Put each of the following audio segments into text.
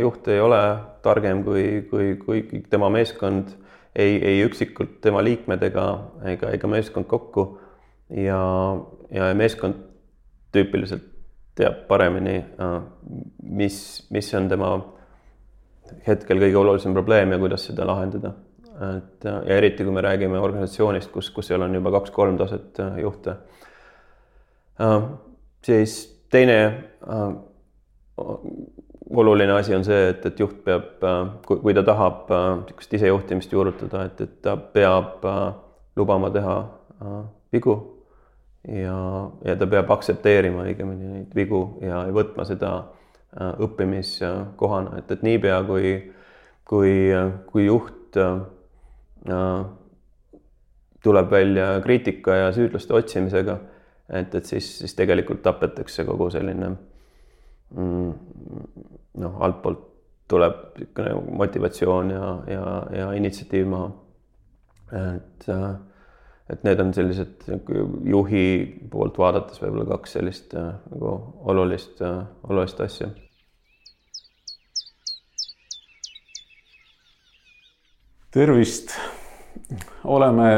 juht ei ole targem kui, kui, kui tema meeskond, ei, ei üksikult tema liikmed ega, ega, ega meeskond kokku. ja, ja meeskond tüüpiliselt teab paremini, mis, mis on tema hetkel kõige olulisem probleem ja kuidas seda lahendada. et ja eriti, kui me räägime organisatsioonist, kus, kus seal on juba kaks-kolm taset juhte. siis teine oluline asi on see, et, et juht peab, kui, kui ta tahab niisugust isejuhtimist juurutada, et, et ta peab lubama teha vigu ja, ja ta peab aktsepteerima õigemini neid vigu ja võtma seda õppimiskohana, et, et niipea kui, kui, kui juht tuleb välja kriitika ja süüdlaste otsimisega, et, et siis, siis tegelikult tapetakse kogu selline mm, noh, altpoolt tuleb niisugune motivatsioon ja, ja, ja initsiatiiv maha. et, et need on sellised juhi poolt vaadates võib-olla kaks sellist nagu olulist, olulist asja tervist. oleme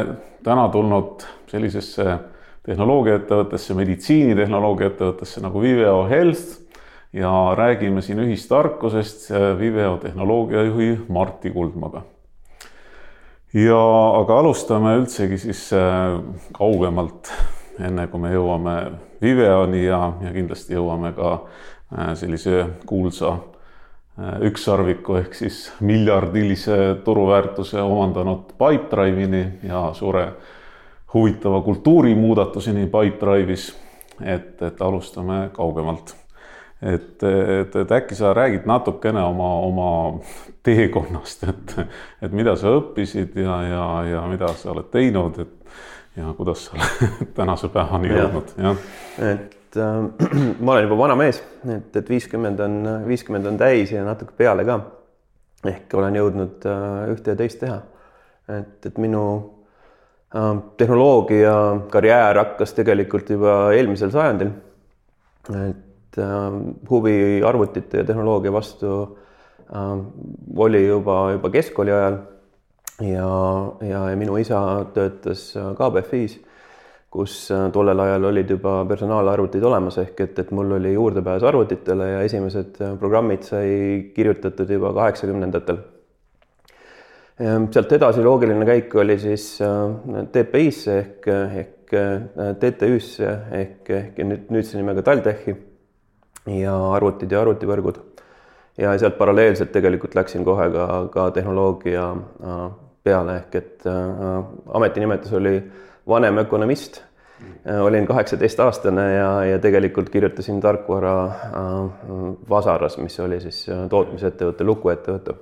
täna tulnud sellisesse tehnoloogiaettevõttesse, meditsiinitehnoloogiaettevõttesse nagu Viveo Health ja räägime siin ühistarkusest Viveo tehnoloogiajuhi Martti Kuldmaga. ja aga alustame üldsegi siis äh, kaugemalt, enne kui me jõuame Viveoni ja, ja kindlasti jõuame ka äh, sellise kuulsa Äh, ükssarviku ehk siis miljardilise turuväärtuse omandanud Pipedrive'ini ja suure huvitava kultuurimuudatuseni Pipedrive'is. et, et alustame kaugemalt. Et, et, et äkki sa räägid natukene oma, oma teekonnast, et, et mida sa õppisid ja, ja, ja mida sa oled teinud, et ja kuidas sa oled tänase päevani jõudnud, jah. et äh, ma olen juba vana mees, et, et viiskümmend on, viiskümmend on täis ja natuke peale ka. ehk olen jõudnud äh, ühte ja teist teha. et, et minu äh, tehnoloogia karjäär hakkas tegelikult juba eelmisel sajandil. et äh, huvi arvutite ja tehnoloogia vastu äh, oli juba, juba keskkooli ajal. ja, ja, ja minu isa töötas äh, KBFis kus äh, tollel ajal olid juba personaalarvutid olemas, ehk et, et mul oli juurdepääs arvutitele ja esimesed äh, programmid sai kirjutatud juba kaheksakümnendatel. Ehm, sealt edasi loogiline käik oli siis TPI-sse ehk, ehk TTÜ-sse ehk, ehk nüüd nüüdse nimega TalTechi ja arvutid ja arvutivõrgud. ja sealt paralleelselt tegelikult läksin kohe ka, ka tehnoloogia peale ehk et äh, ametinimetus oli äh, vanem ökonomist. Äh, olin kaheksateistaastane ja, ja tegelikult kirjutasin tarkvara äh, Vasaras, mis oli siis äh, tootmisettevõte, lukuettevõte.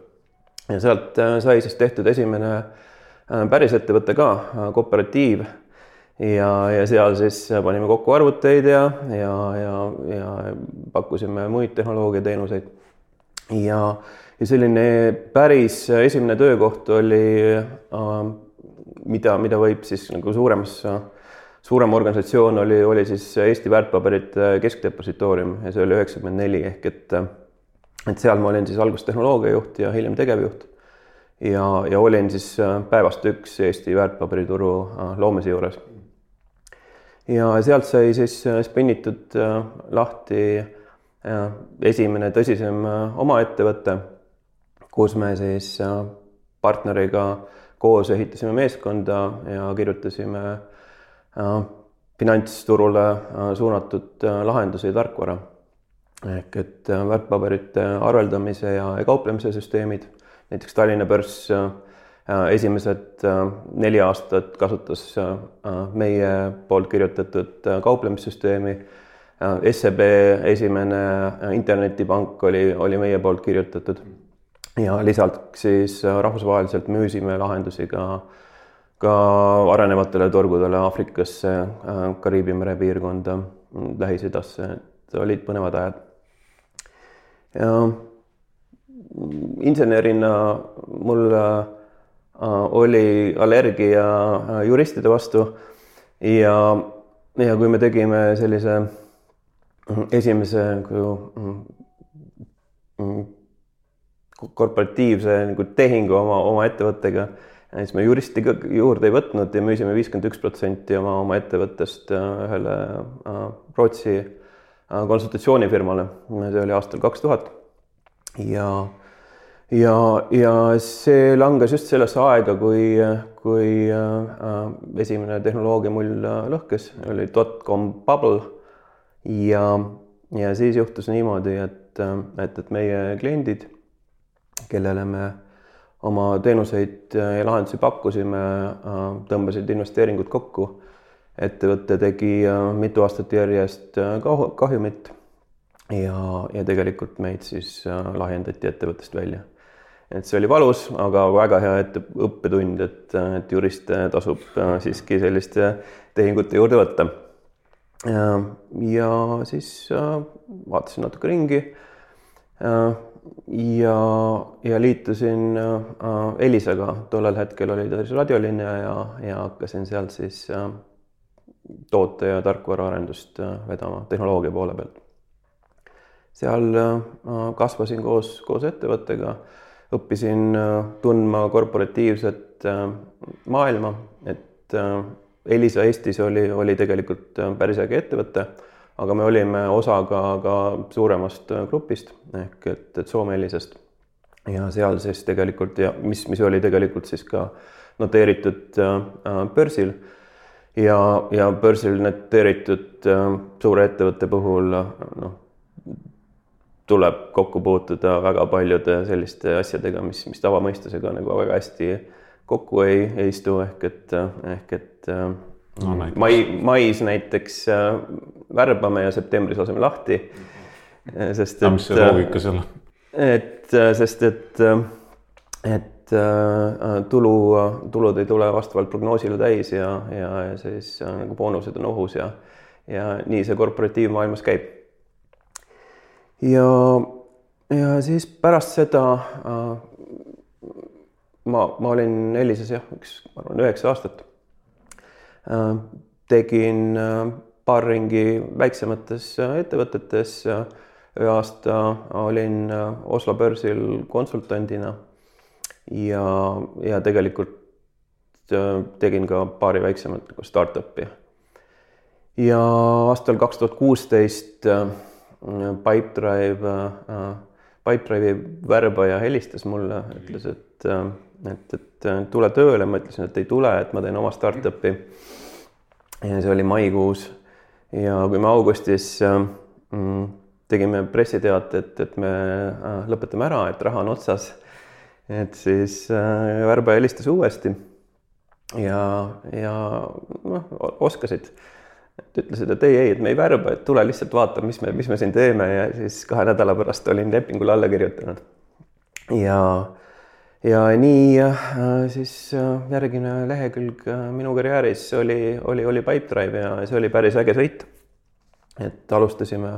ja sealt sai siis tehtud esimene päris ettevõte ka, kooperatiiv. Ja, ja seal siis panime kokku arvuteid ja, ja, ja, ja pakkusime muid tehnoloogiateenuseid. ja, ja selline päris esimene töökoht oli mida, mida võib siis nagu suuremas, suurem organisatsioon oli, oli siis Eesti väärtpaberite keskdepositoorium ja see oli üheksakümmend neli ehk et, et seal ma olin siis alguses tehnoloogiajuht ja hiljem tegevjuht. ja, ja olin siis päevast üks Eesti väärtpaberituru äh, loomise juures. Ja sealt sai siis spinnitud äh, lahti äh, esimene tõsisem oma ettevõte, kus me siis partneriga koos ehitasime meeskonda ja kirjutasime äh, finantsturule äh, suunatud äh, lahendusi tarkvara. ehk et väärtpaberite arveldamise ja kauplemise süsteemid, näiteks Tallinna börs esimesed neli aastat kasutas meie poolt kirjutatud kauplemissüsteemi. SEB esimene internetipank oli, oli meie poolt kirjutatud ja lisaks siis äh, rahvusvaheliselt müüsime lahendusi ka, ka arenevatele turgudele Aafrikasse, äh, Kariibi mere piirkonda, Lähis-Idasse, et olid põnevad ajad. ja insenerina mul äh, oli allergia juristide vastu ja, ja kui me tegime sellise esimese kui korporatiivse nagu tehingu oma, oma ettevõttega. siis me juristi ka juurde ei võtnud ja müüsime viiskümmend üks protsenti oma, oma ettevõttest ühele Rootsi konsultatsioonifirmale. see oli aastal kaks tuhat ja ja, ja see langes just sellesse aega, kui, kui äh, esimene tehnoloogia mul lõhkes, oli dotcom bubble. Ja, ja siis juhtus niimoodi, et, et, et meie kliendid, kellele me oma teenuseid ja lahendusi pakkusime, tõmbasid investeeringud kokku. ettevõte tegi mitu aastat järjest kahjumit. Ja, ja tegelikult meid siis lahjendati ettevõttest välja et see oli valus, aga väga hea ette, õppetund, et, et juriste tasub äh, siiski selliste tehingute juurde võtta. ja siis äh, vaatasin natuke ringi. Äh, ja, ja liitusin Elisaga, tollel hetkel oli ta siis raadiolinja ja, ja hakkasin sealt siis toote ja tarkvaraarendust vedama tehnoloogia poole pealt. seal kasvasin koos, koos ettevõttega õppisin äh, tundma korporatiivset äh, maailma, et äh, Elisa Eestis oli, oli tegelikult päris äge ettevõte, aga me olime osa ka, ka suuremast grupist ehk et, et Soome Elisast. ja seal siis tegelikult ja mis, mis oli tegelikult siis ka noteeritud börsil ja, ja börsil noteeritud suure ettevõtte puhul noh, tuleb kokku puutuda väga paljude selliste asjadega, mis, mis tavamõistusega nagu väga hästi kokku ei, ei istu, ehk et, ehk et no, näiteks. mai, mais näiteks äh, värbame ja septembris laseme lahti. sest et. mis see loogika seal on? et sest, et, et tulu, tulud ei tule vastavalt prognoosile täis ja, ja, ja siis nagu boonused on ohus ja, ja nii see korporatiivmaailmas käib ja, ja siis pärast seda äh, ma, ma olin Elises jah, üks, ma arvan, üheksa aastat äh,. tegin äh, paar ringi väiksemates ettevõtetes. ühe aasta olin Oslo börsil konsultandina ja, ja tegelikult tegin ka paari väiksemat nagu startup'i. ja aastal kaks tuhat kuusteist Pipedrive, äh, Pipedrive'i värbaja helistas mulle, ütles, et, äh, et, et tule tööle, ma ütlesin, et ei tule, et ma teen oma startup'i. ja see oli maikuus. Ja kui me augustis äh, mm, tegime pressiteate, et, et me lõpetame ära, et raha on otsas, et siis värbaja helistas uuesti. Ja, ja noh, oskasid et ütlesid, et ei, ei, et me ei värba, et tule lihtsalt vaata, mis me, mis me siin teeme ja siis kahe nädala pärast olin lepingule alla kirjutanud. ja, ja nii äh, siis äh, järgmine lehekülg äh, minu karjääris oli, oli, oli Pipedrive ja see oli päris äge sõit. et alustasime,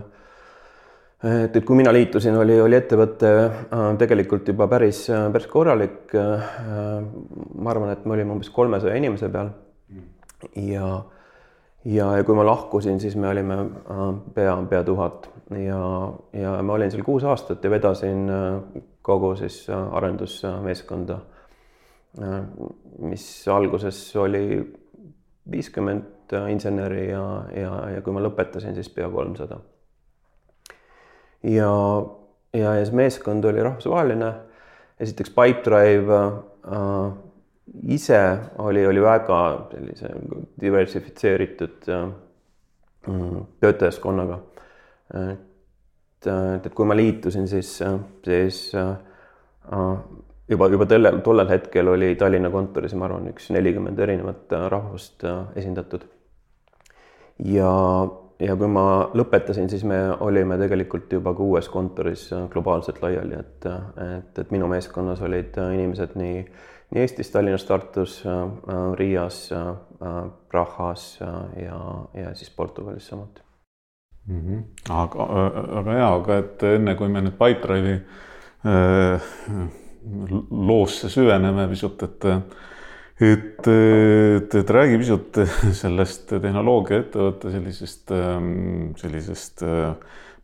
et, et kui mina liitusin, oli, oli ettevõte tegelikult juba päris, päris korralik. ma arvan, et me olime umbes kolmesaja inimese peal ja ja, ja kui ma lahkusin, siis me olime äh, pea, pea tuhat ja, ja ma olin seal kuus aastat ja vedasin äh, kogu siis äh, arendusmeeskonda, mis alguses oli viiskümmend inseneri ja, ja, ja kui ma lõpetasin, siis pea kolmsada. ja, ja, ja see meeskond oli rahvusvaheline. esiteks Pipedrive äh, ise oli, oli väga sellise diversifitseeritud mm, töötajaskonnaga. et, et, et kui ma liitusin, siis, siis äh, juba, juba tollel, tollel hetkel oli Tallinna kontoris, ma arvan, üks nelikümmend erinevat rahvust äh, esindatud. ja, ja kui ma lõpetasin, siis me olime tegelikult juba kuues kontoris globaalselt laiali, et, et, et minu meeskonnas olid inimesed nii nii Eestis, Tallinnas, Tartus, äh, äh, Riias, äh, Prahas ja, ja siis Portugalis samuti mm. -hmm. aga, aga jaa, aga et enne kui me nüüd Pipedrive'i loosse süveneme pisut, et et, et, et räägi pisut sellest tehnoloogiaettevõtte sellisest, sellisest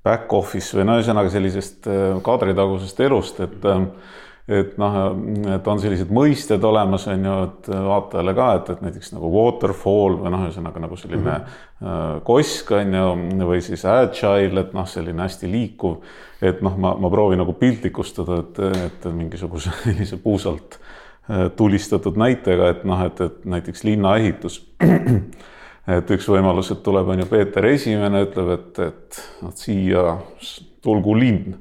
back office või no ühesõnaga sellisest kaadritagusest elust, et et noh, et on sellised mõisted olemas, on ju, et vaatajale ka, et, et näiteks nagu waterfall või noh, ühesõnaga nagu selline mm -hmm. kosk on ju, või siis agile, et noh, selline hästi liikuv. et noh, ma, ma proovin nagu piltlikustada, et, et mingisuguse sellise puusalt äh, tulistatud näitega, et noh, et, et näiteks linnaehitus et üks võimalus, et tuleb, on ju Peeter Esimene, ütleb, et, et vot siia tulgu linn.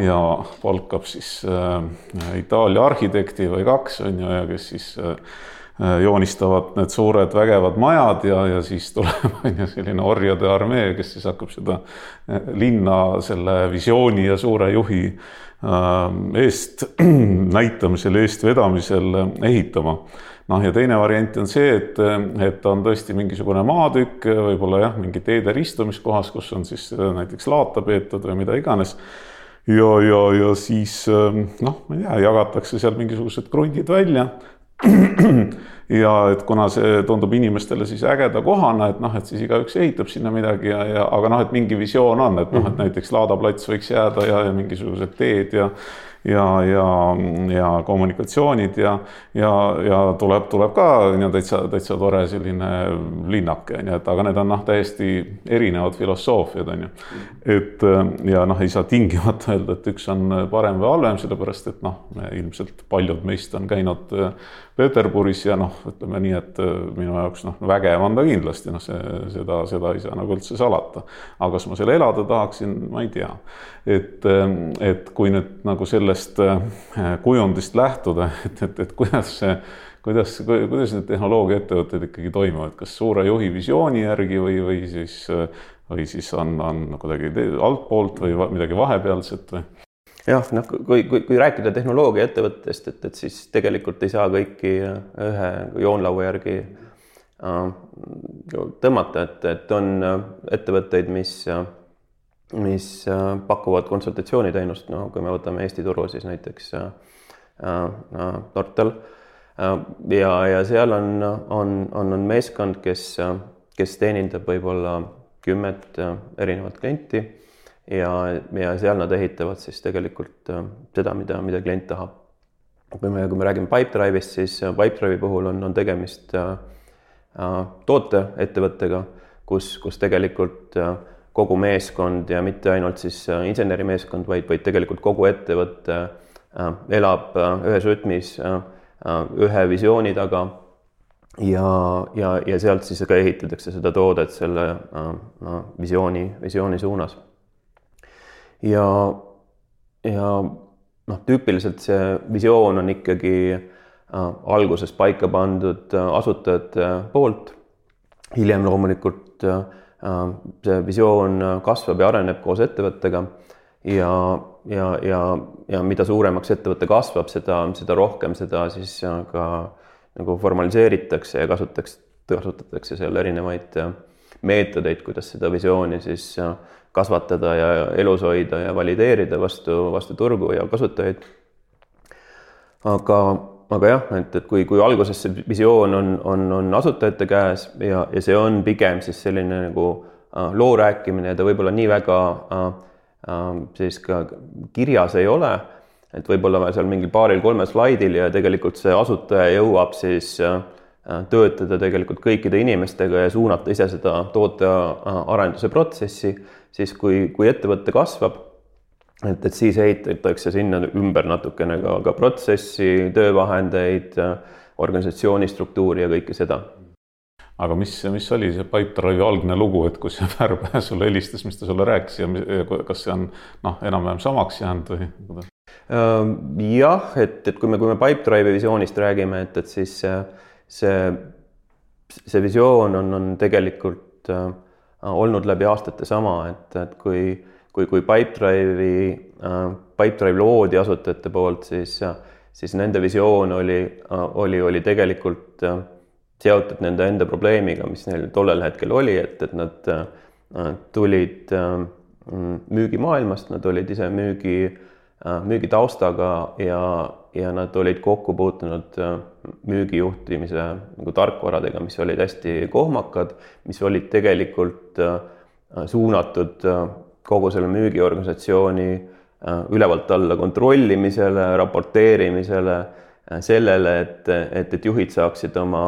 Ja palkab siis äh, Itaalia arhitekti või kaks on ju ja kes siis äh, joonistavad need suured vägevad majad ja, ja siis tuleb on ju selline orjade armee, kes siis hakkab seda äh, linna selle visiooni ja suure juhi äh, eest näitamisel, eestvedamisel ehitama noh, ja teine variant on see, et, et on tõesti mingisugune maatükk, võib-olla jah, mingi teede ristumiskohas, kus on siis näiteks laata peetud või mida iganes. ja, ja, ja siis noh, ma ei tea, jagatakse seal mingisugused krundid välja. ja et kuna see tundub inimestele siis ägeda kohana, et noh, et siis igaüks ehitab sinna midagi ja, ja aga noh, et mingi visioon on, et noh, et mhm. näiteks laadaplats võiks jääda ja, ja mingisugused teed ja ja, ja, ja kommunikatsioonid ja, ja, ja tuleb, tuleb ka on ju täitsa, täitsa tore selline linnake on ju, et aga need on noh, täiesti erinevad filosoofiad on ju. et ja noh, ei saa tingimata öelda, et üks on parem või halvem, sellepärast et noh, ilmselt paljud meist on käinud Peterburis ja noh, ütleme nii, et äh, minu jaoks noh, vägev on ta kindlasti, noh, see, seda, seda ei saa nagu üldse salata. aga kas ma seal elada tahaksin, ma ei tea. et, ähm, et kui nüüd nagu sellest äh, kujundist lähtuda, et, et, et kuidas see kuidas, kuidas need tehnoloogiaettevõtted ikkagi toimuvad, kas suure juhi visiooni järgi või, või siis, või siis on, on kuidagi altpoolt või midagi vahepealset või? Jah, noh, kui, kui, kui rääkida tehnoloogiaettevõttest, et, et siis tegelikult ei saa kõiki ühe joonlaua järgi äh, tõmmata, et, et on ettevõtteid, mis, mis pakuvad konsultatsiooniteenust, no kui me võtame Eesti turu, siis näiteks äh, äh, Nortal äh,. ja, ja seal on, on, on, on meeskond, kes, kes teenindab võib-olla kümmet erinevat klienti ja, ja seal nad ehitavad siis tegelikult äh, seda, mida, mida klient tahab. kui me, kui me räägime Pipedrive'ist, siis äh, Pipedrive'i puhul on, on tegemist äh, tooteettevõttega, kus, kus tegelikult kogu meeskond ja mitte ainult siis insenerimeeskond, vaid, vaid tegelikult kogu ettevõte elab ühes rütmis ühe visiooni taga ja, ja, ja sealt siis ka ehitatakse seda toodet selle no, visiooni, visiooni suunas ja, ja noh, tüüpiliselt see visioon on ikkagi äh, alguses paika pandud äh, asutajate poolt. hiljem loomulikult äh, see visioon kasvab ja areneb koos ettevõttega ja, ja, ja, ja mida suuremaks ettevõte kasvab, seda, seda rohkem seda siis ka nagu formaliseeritakse ja kasutatakse, kasutatakse seal erinevaid meetodeid, kuidas seda visiooni siis kasvatada ja elus hoida ja valideerida vastu, vastu turgu ja kasutajaid. aga, aga jah, et, et kui, kui alguses see visioon on, on, on asutajate käes ja, ja see on pigem siis selline nagu äh, loo rääkimine ja ta võib-olla nii väga äh, äh, siis ka kirjas ei ole, et võib-olla seal mingil paaril-kolmel slaidil ja tegelikult see asutaja jõuab siis äh, töötada tegelikult kõikide inimestega ja suunata ise seda tootearenduse protsessi siis kui, kui ettevõte kasvab, et, et siis ehitatakse sinna ümber natukene ka, ka protsessi, töövahendeid, organisatsiooni struktuuri ja kõike seda aga mis, mis oli see Pipedrive'i algne lugu, et kus see Pärpäe sulle helistas, mis ta sulle rääkis ja kas see on noh, enam-vähem samaks jäänud või kuidas? Ehm, jah, et, et kui me, kui me Pipedrive'i visioonist räägime, et, et siis see, see visioon on, on tegelikult äh, olnud läbi aastate sama, et, et kui, kui, kui Pipedrive'i äh,, Pipedrive loodi asutajate poolt, siis, siis nende visioon oli, oli, oli tegelikult äh, seotud nende enda probleemiga, mis neil tollel hetkel oli, et, et nad äh, tulid äh, müügimaailmast, nad olid ise müügi äh,, müügitaustaga ja, ja nad olid kokku puutunud äh, müügijuhtimise nagu tarkvaradega, mis olid hästi kohmakad, mis olid tegelikult äh, suunatud äh, kogu selle müügiorganisatsiooni ülevalt alla kontrollimisele, raporteerimisele, sellele, et, et, et juhid saaksid oma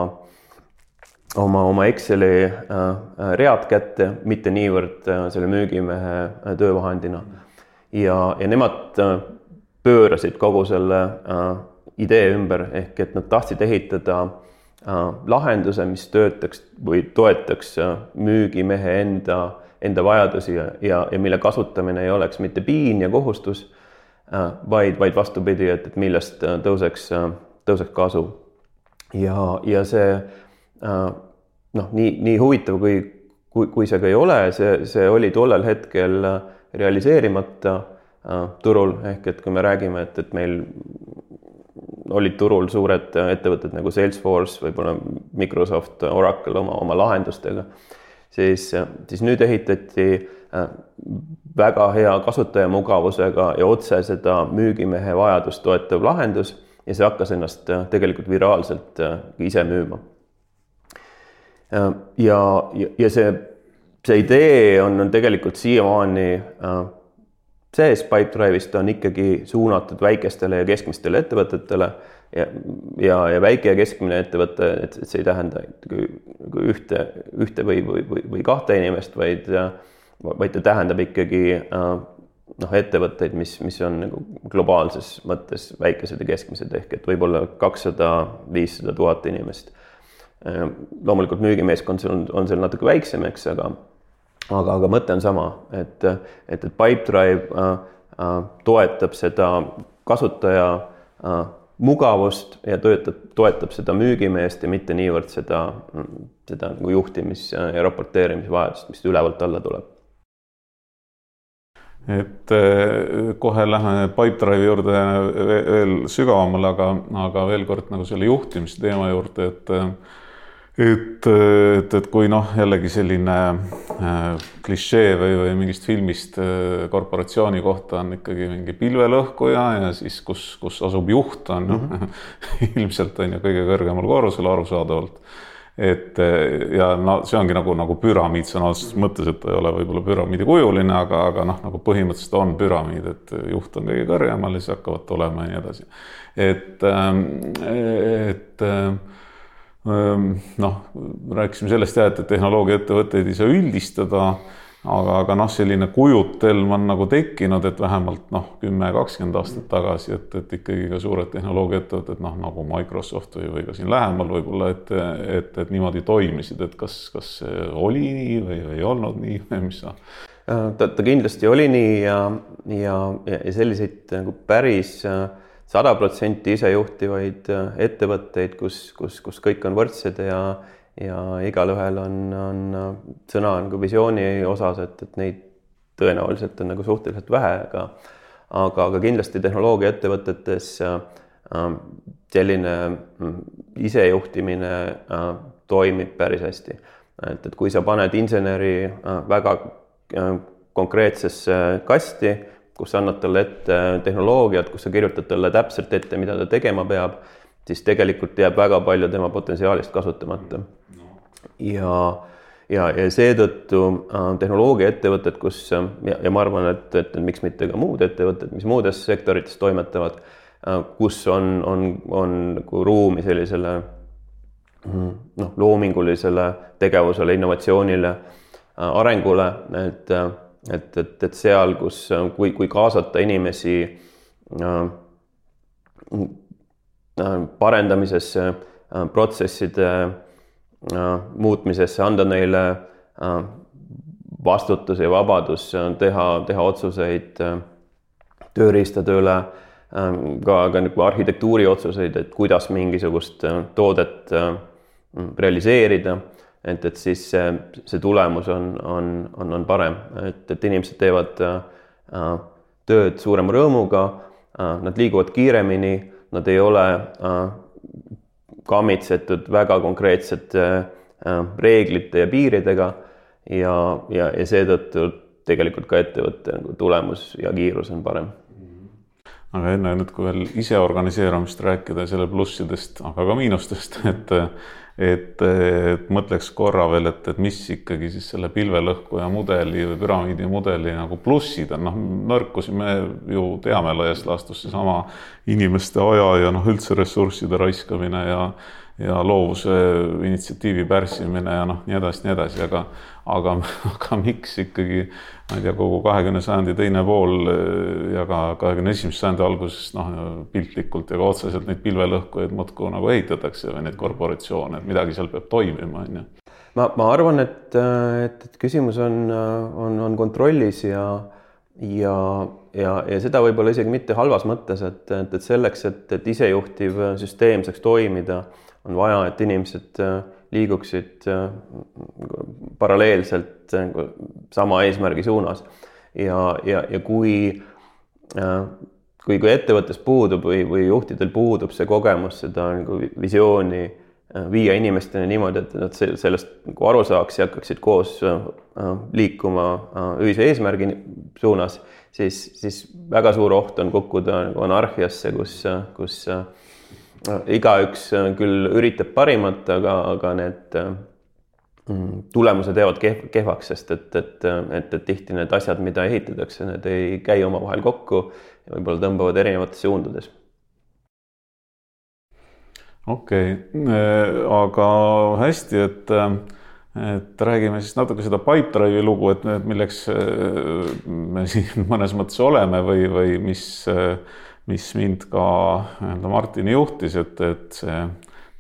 oma, oma Exceli read kätte, mitte niivõrd selle müügimehe töövahendina. Ja, ja nemad pöörasid kogu selle idee ümber, ehk et nad tahtsid ehitada äh, lahenduse, mis töötaks või toetaks äh, müügimehe enda, enda vajadusi ja, ja, ja mille kasutamine ei oleks mitte piin ja kohustus, äh, vaid, vaid vastupidi, et, et millest tõuseks, tõuseks kasu. ja, ja see noh, nii, nii huvitav, kui, kui, kui see ka ei ole, see, see oli tollel hetkel realiseerimata turul, ehk et kui me räägime, et, et meil olid turul suured ettevõtted nagu Salesforce, võib-olla Microsoft, Oracle oma, oma lahendustega, siis, siis nüüd ehitati äh, väga hea kasutajamugavusega ja otse seda müügimehe vajadust toetav lahendus ja see hakkas ennast äh, tegelikult viraalselt äh, ise müüma. ja, ja, ja see, see idee on, on tegelikult siiamaani sees Pipedrive'is ta on ikkagi suunatud väikestele ja keskmistele ettevõtetele ja, ja, ja väike ja keskmine ettevõte, et, et see ei tähenda ühte, ühte või, või, või, või kahte inimest, vaid, vaid ta tähendab ikkagi noh, ettevõtteid, mis, mis on nagu globaalses mõttes väikesed ja keskmised ehk et võib-olla kakssada, viissada tuhat inimest. loomulikult müügimeeskond on, on seal natuke väiksem, eks, aga aga, aga mõte on sama, et, et, et Pipedrive äh, äh, toetab seda kasutaja äh, mugavust ja töötab, toetab seda müügimeest ja mitte niivõrd seda, seda nagu juhtimis- ja raporteerimisvajadust, mis ülevalt alla tuleb. et äh, kohe lähme Pipedrive'i juurde veel sügavamale, aga, aga veel kord nagu selle juhtimise teema juurde, et äh, et, et, et kui noh, jällegi selline äh, klišee või, või mingist filmist äh, korporatsiooni kohta on ikkagi mingi pilvelõhkuja ja siis, kus, kus asub juht, on mm -hmm. ilmselt on ju kõige kõrgemal korrusel arusaadavalt. et ja no see ongi nagu, nagu püramiid sõna otseses mõttes, et ta ei ole võib-olla püramiidi kujuline, aga, aga noh, nagu põhimõtteliselt on püramiid, et juht on kõige kõrgemal ja siis hakkavad tulema ja nii edasi. et, ähm, et, et noh, rääkisime sellest jah, et tehnoloogiaettevõtteid ei saa üldistada, aga, aga noh, selline kujutelm on nagu tekkinud, et vähemalt noh, kümme, kakskümmend aastat tagasi, et, et ikkagi ka suured tehnoloogiaettevõtted, noh nagu Microsoft või, või ka siin lähemal võib-olla, et, et, et niimoodi toimisid, et kas, kas oli nii või ei olnud nii või mis sa? ta, ta kindlasti oli nii ja, ja, ja selliseid nagu päris äh, sada protsenti isejuhtivaid äh, ettevõtteid, kus, kus, kus kõik on võrdsed ja ja igalühel on, on äh, sõna nagu visiooni osas, et, et neid tõenäoliselt on nagu suhteliselt vähe, aga aga, aga kindlasti tehnoloogiaettevõtetes äh, äh selline mm, isejuhtimine äh, toimib päris hästi. et, et kui sa paned inseneri äh, väga konkreetsesse kasti kus sa annad talle ette tehnoloogiat, kus sa kirjutad talle täpselt ette, mida ta tegema peab, siis tegelikult jääb väga palju tema potentsiaalist kasutamata. ja, ja, ja seetõttu äh, tehnoloogiaettevõtted, kus ja, ja ma arvan, et, et miks mitte ka muud ettevõtted, mis muudes sektorites toimetavad äh,, kus on, on, on nagu ruumi sellisele mm, noh, loomingulisele tegevusele, innovatsioonile äh,, arengule, et äh, et, et, et seal, kus, kui, kui kaasata inimesi äh, äh, parendamisesse äh,, protsesside äh, muutmisesse, anda neile äh, vastutus ja vabadus teha, teha otsuseid äh, tööriistade üle äh,, ka, ka nagu arhitektuuri otsuseid, et kuidas mingisugust äh, toodet äh, realiseerida et, et siis see, see tulemus on, on, on, on parem, et, et inimesed teevad äh, tööd suurema rõõmuga äh,, nad liiguvad kiiremini, nad ei ole äh, kammitsetud väga konkreetsete äh, reeglite ja piiridega ja, ja, ja seetõttu tegelikult ka ettevõtte nagu tulemus ja kiirus on parem. aga enne nüüd, kui veel ise organiseerumist rääkida, selle plussidest, aga ka miinustest, et et, et mõtleks korra veel, et, et mis ikkagi siis selle pilvelõhkuja mudeli või püramiidi mudeli nagu plussid on, noh, nõrkusi me ju teame laias laastus seesama inimeste aja ja noh, üldse ressursside raiskamine ja ja loovuse initsiatiivi pärssimine ja noh, nii edasi, nii edasi, aga aga, aga miks ikkagi ma ei tea, kogu kahekümne sajandi teine pool ja ka kahekümne esimese sajandi alguses noh, piltlikult ja ka otseselt neid pilvelõhkujaid muudkui nagu ehitatakse või neid korporatsioone, et midagi seal peab toimima, on ju. ma, ma arvan, et, et, et küsimus on, on, on kontrollis ja ja, ja, ja seda võib-olla isegi mitte halvas mõttes, et, et, et selleks, et, et isejuhtiv süsteem saaks toimida on vaja, et inimesed äh, liiguksid äh, paralleelselt äh, sama eesmärgi suunas. ja, ja, ja kui, kui, kui ettevõttes puudub või, või juhtidel puudub see kogemus, seda nagu visiooni viia inimesteni niimoodi, et nad sellest nagu aru saaks ja hakkaksid koos liikuma ühise eesmärgi suunas, siis, siis väga suur oht on kukkuda nagu anarhiasse, kus, kus igaüks äh, küll üritab parimat, aga, aga need äh, mm, tulemused jäävad kehv, kehvaks, sest et, et, et, et tihti need asjad, mida ehitatakse, need ei käi omavahel kokku ja võib-olla tõmbavad erinevates suundades. okei okay., äh, aga hästi, et, et räägime siis natuke seda Pipedrive'i lugu, et milleks me siin mõnes mõttes oleme või, või mis mis mind ka nii-öelda Martini juhtis, et, et see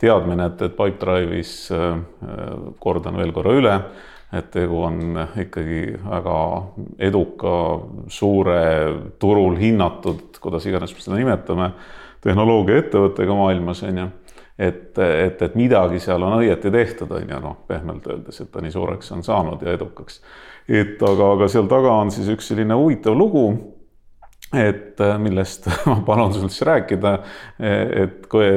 teadmine, et, et Pipedrive'is äh, kordan veel korra üle, et tegu on ikkagi väga eduka, suure, turul hinnatud, kuidas iganes me seda nimetame, tehnoloogiaettevõttega maailmas, on ju. et, et, et midagi seal on õieti tehtud, on ju, noh, pehmelt öeldes, et ta nii suureks on saanud ja edukaks. et aga, aga seal taga on siis üks selline huvitav lugu et äh, millest ma palun sul siis rääkida, et kui,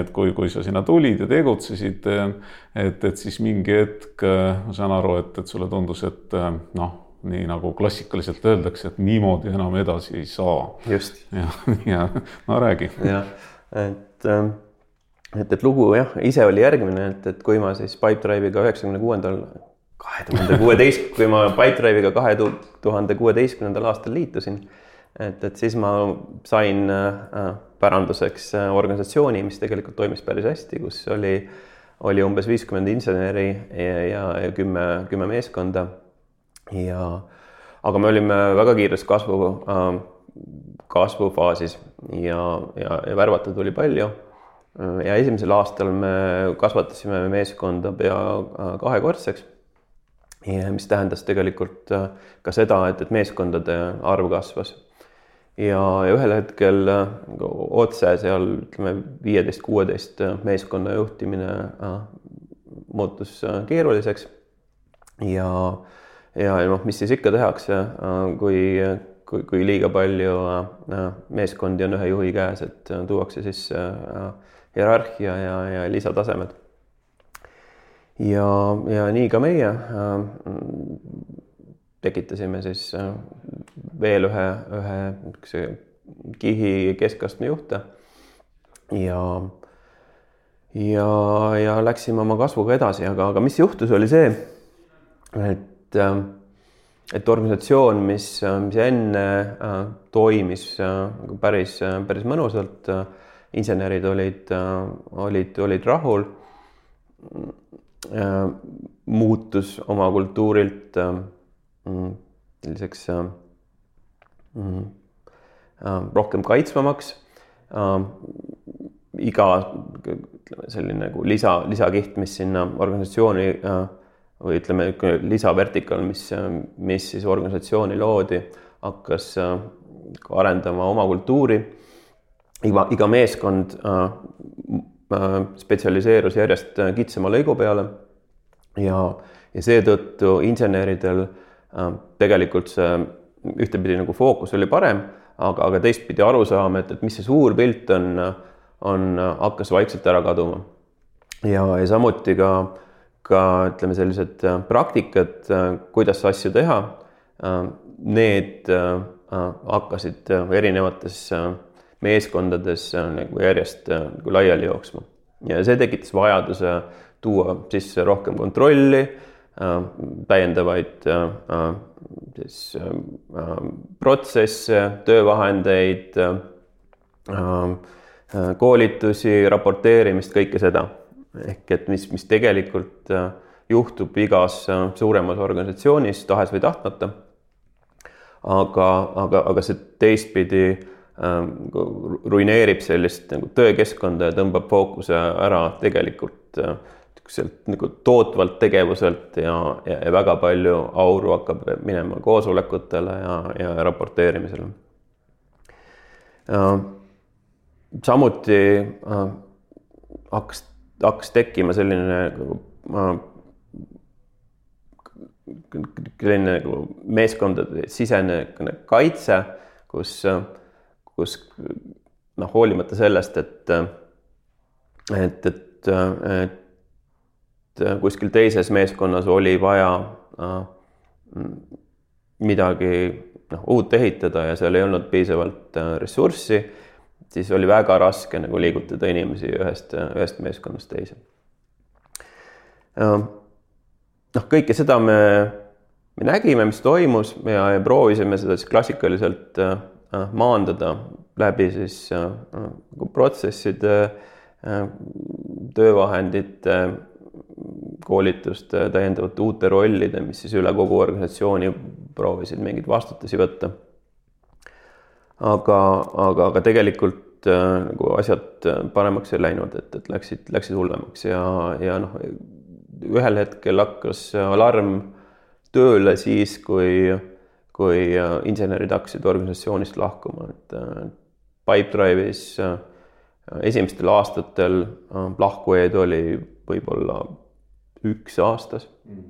et kui, kui sa sinna tulid ja tegutsesid, et, et siis mingi hetk ma saan aru, et, et sulle tundus, et noh, nii nagu klassikaliselt öeldakse, et niimoodi enam edasi ei saa. just. ja, ja no räägi. jah, et, et, et lugu jah, ise oli järgmine, et, et kui ma siis Pipedrive'iga üheksakümne kuuendal kahe tuhande kuueteist, kui ma Pipedrive'iga kahe tuhande kuueteistkümnendal aastal liitusin et, et siis ma sain äh, päranduseks äh, organisatsiooni, mis tegelikult toimis päris hästi, kus oli, oli umbes viiskümmend inseneri ja, ja, ja kümme, kümme meeskonda. ja, aga me olime väga kiires kasvu, äh, kasvufaasis ja, ja, ja värvata tuli palju. ja esimesel aastal me kasvatasime meeskonda pea kahekordseks mis tähendas tegelikult ka seda, et, et meeskondade arv kasvas ja, ja ühel hetkel nagu otse seal ütleme viieteist, kuueteist äh, meeskonna juhtimine äh, muutus äh, keeruliseks. ja, ja, noh, mis siis ikka tehakse äh,, kui, kui, kui liiga palju äh, meeskondi on ühe juhi käes, et äh, tuuakse sisse äh, hierarhia ja, ja lisatasemed. ja, ja nii ka meie äh, tekitasime siis äh, veel ühe, ühe niisuguse kihi keskastme juhte. ja, ja, ja läksime oma kasvuga edasi, aga, aga mis juhtus, oli see, et, äh, et organisatsioon, mis, mis enne äh, toimis nagu päris, päris mõnusalt, insenerid olid, olid, olid rahul, muutus oma kultuurilt selliseks äh, mm, äh, rohkem kaitsvamaks. Äh, iga ütleme selline nagu lisa, lisakiht, mis sinna organisatsiooni või ütleme, lisavertikaal, mis, mis siis organisatsiooni loodi, hakkas arendama oma kultuuri. iga, iga meeskond spetsialiseerus järjest kitsama lõigu peale ja, ja seetõttu inseneridel äh, Äh, tegelikult see ühtepidi nagu fookus oli parem, aga, aga teistpidi arusaam, et, et mis see suur pilt on, on, hakkas vaikselt ära kaduma. ja, ja samuti ka, ka ütleme, sellised praktikad, kuidas asju teha, need hakkasid erinevates meeskondades nagu järjest nagu laiali jooksma ja see tekitas vajaduse tuua sisse rohkem kontrolli, täiendavaid siis protsesse, töövahendeid, koolitusi, raporteerimist, kõike seda. ehk et mis, mis tegelikult juhtub igas suuremas organisatsioonis, tahes või tahtmata. aga, aga, aga see teistpidi ruineerib sellist nagu töökeskkonda ja tõmbab fookuse ära tegelikult sealt nagu tootvalt tegevuselt ja, ja, ja väga palju auru hakkab minema koosolekutele ja, ja raporteerimisele. samuti äh, hakkas, hakkas tekkima selline äh, selline nagu meeskondade sisene kaitse, kus, kus noh, hoolimata sellest, et, et, et, et Äh, kuskil teises meeskonnas oli vaja äh, midagi noh, uut ehitada ja seal ei olnud piisavalt äh, ressurssi, siis oli väga raske nagu liigutada inimesi ühest, ühest meeskonnast teise. noh, kõike seda me, me nägime, mis toimus ja, ja proovisime seda siis klassikaliselt maandada läbi siis nagu protsesside, töövahendite koolituste, täiendavate uute rollide, mis siis üle kogu organisatsiooni proovisid mingeid vastutusi võtta. aga, aga, aga tegelikult äh, nagu asjad paremaks ei läinud, et, et läksid, läksid hullemaks ja, ja noh, ühel hetkel hakkas alarm tööle siis, kui, kui äh, insenerid hakkasid organisatsioonist lahkuma, et äh, Pipedrive'is esimestel aastatel lahkujaid oli võib-olla üks aastas mm..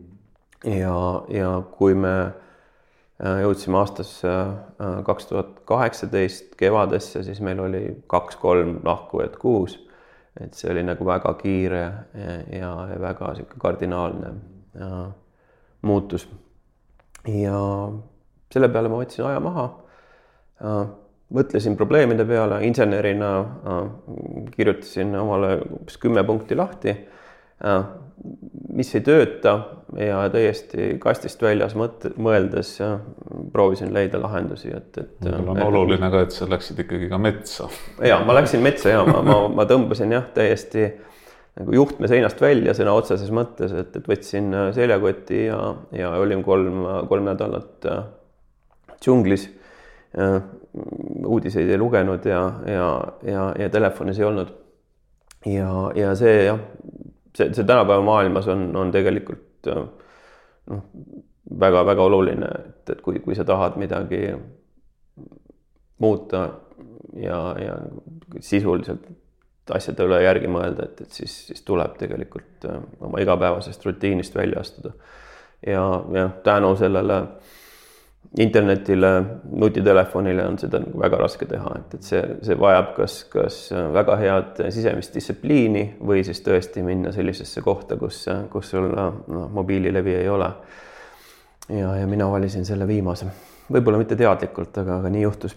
ja, ja kui me äh, jõudsime aastasse äh, kaks tuhat kaheksateist kevadesse, siis meil oli kaks-kolm lahkujat kuus. et see oli nagu väga kiire ja, ja väga sihuke kardinaalne ja, äh, muutus. ja selle peale ma võtsin aja maha. mõtlesin probleemide peale, insenerina kirjutasin omale umbes kümme punkti lahti mis ei tööta ja täiesti kastist väljas mõtte, mõeldes proovisin leida lahendusi, et, et. võib-olla on oluline ka, et sa läksid ikkagi ka metsa. ja ma läksin metsa ja ma, ma, ma tõmbasin jah, täiesti nagu juhtme seinast välja sõna otseses mõttes, et, et võtsin seljakoti ja, ja olin kolm, kolm nädalat äh, džunglis. uudiseid ei lugenud ja, ja, ja, ja telefonis ei olnud. ja, ja see jah see, see tänapäeva maailmas on, on tegelikult äh, noh, väga-väga oluline, et, et kui, kui sa tahad midagi muuta ja, ja sisuliselt asjade üle järgi mõelda, et, et siis, siis tuleb tegelikult äh, oma igapäevasest rutiinist välja astuda. ja, ja tänu sellele äh, internetile, nutitelefonile on seda nagu väga raske teha, et, et see, see vajab kas, kas väga head sisemist distsipliini või siis tõesti minna sellisesse kohta, kus, kus sul noh, mobiililevi ei ole. ja, ja mina valisin selle viimase, võib-olla mitte teadlikult, aga, aga nii juhtus.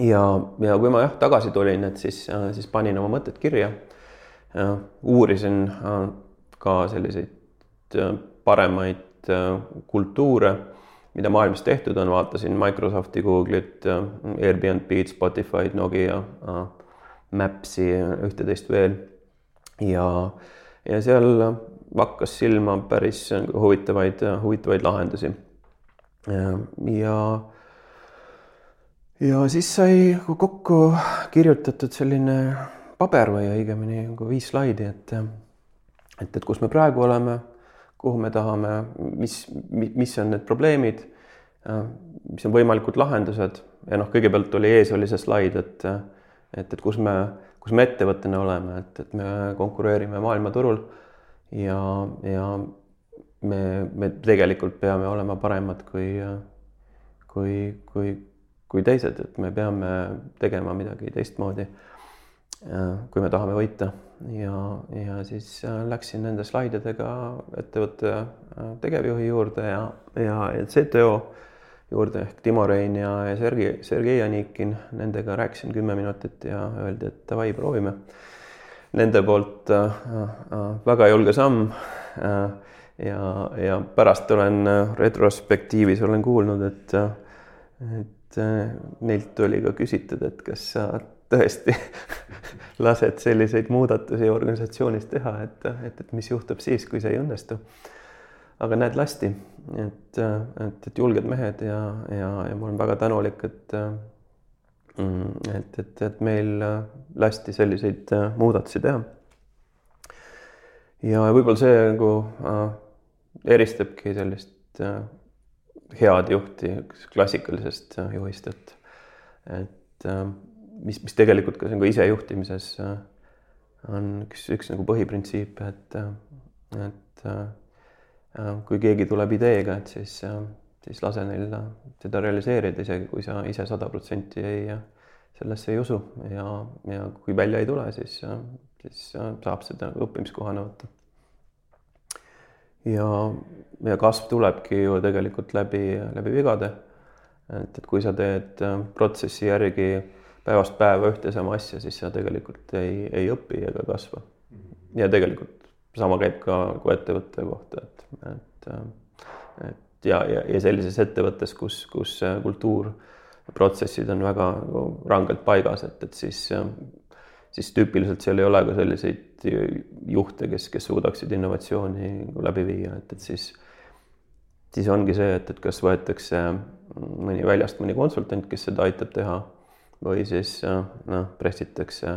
ja, ja kui ma jah tagasi tulin, et siis, siis panin oma mõtted kirja. uurisin ka selliseid paremaid kultuure mida maailmas tehtud on, vaatasin Microsofti, Google'it, Airbnb-d, Spotify'd, Nokia, Maps'i, ühte-teist veel. ja, ja seal hakkas silma päris huvitavaid, huvitavaid lahendusi. ja, ja siis sai kokku kirjutatud selline paber või õigemini nagu viis slaidi, et, et, et kus me praegu oleme kuhu me tahame, mis, mis on need probleemid, mis on võimalikud lahendused. Ja noh, kõigepealt oli ees oli see slaid, et, et, et kus me, kus me ettevõttena oleme, et, et me konkureerime maailmaturul. Ja, ja me, me tegelikult peame olema paremad kui, kui, kui, kui teised, et me peame tegema midagi teistmoodi kui me tahame võita ja, ja siis äh, läksin nende slaididega ettevõtte äh, tegevjuhi juurde ja, ja CTO juurde ehk Timo Rein ja, Sergei, Sergei Anikin, nendega rääkisin kümme minutit ja öeldi, et davai, proovime. Nende poolt äh, äh, väga julge samm äh, ja, ja pärast olen äh, retrospektiivis olen kuulnud, et, et neilt oli ka küsitud, et kas sa tõesti lased selliseid muudatusi organisatsioonis teha, et, et, et mis juhtub siis, kui see ei õnnestu. aga näed, lasti, et, et, et julged mehed ja, ja, ja ma olen väga tänulik, et et, et, et meil lasti selliseid muudatusi teha. ja võib-olla see nagu äh, eristabki sellist äh, head juhti klassikalisest juhist, et, et äh, mis, mis tegelikult ka, ka isejuhtimises äh, on üks, üks nagu põhiprintsiip, et, äh, et äh, kui keegi tuleb ideega, et siis, siis lase neil seda realiseerida, isegi kui sa ise sada protsenti ei, sellesse ei usu ja, ja kui välja ei tule, siis, siis saab seda õppimiskohana võtta. ja, ja kasv tulebki ju tegelikult läbi, läbi vigade. et, et kui sa teed protsessi järgi päevast päeva ühte sama asja, siis sa tegelikult ei, ei õpi ega kasva. ja tegelikult sama käib ka nagu ettevõtte kohta, et, et, et ja, ja, ja sellises ettevõttes, kus, kus kultuur, protsessid on väga rangelt paigas, et, et siis, siis tüüpiliselt seal ei ole ka selliseid juhte, kes, kes suudaksid innovatsiooni läbi viia, et, et siis, siis ongi see, et, et kas võetakse mõni väljast mõni konsultant, kes seda aitab teha või siis noh, pressitakse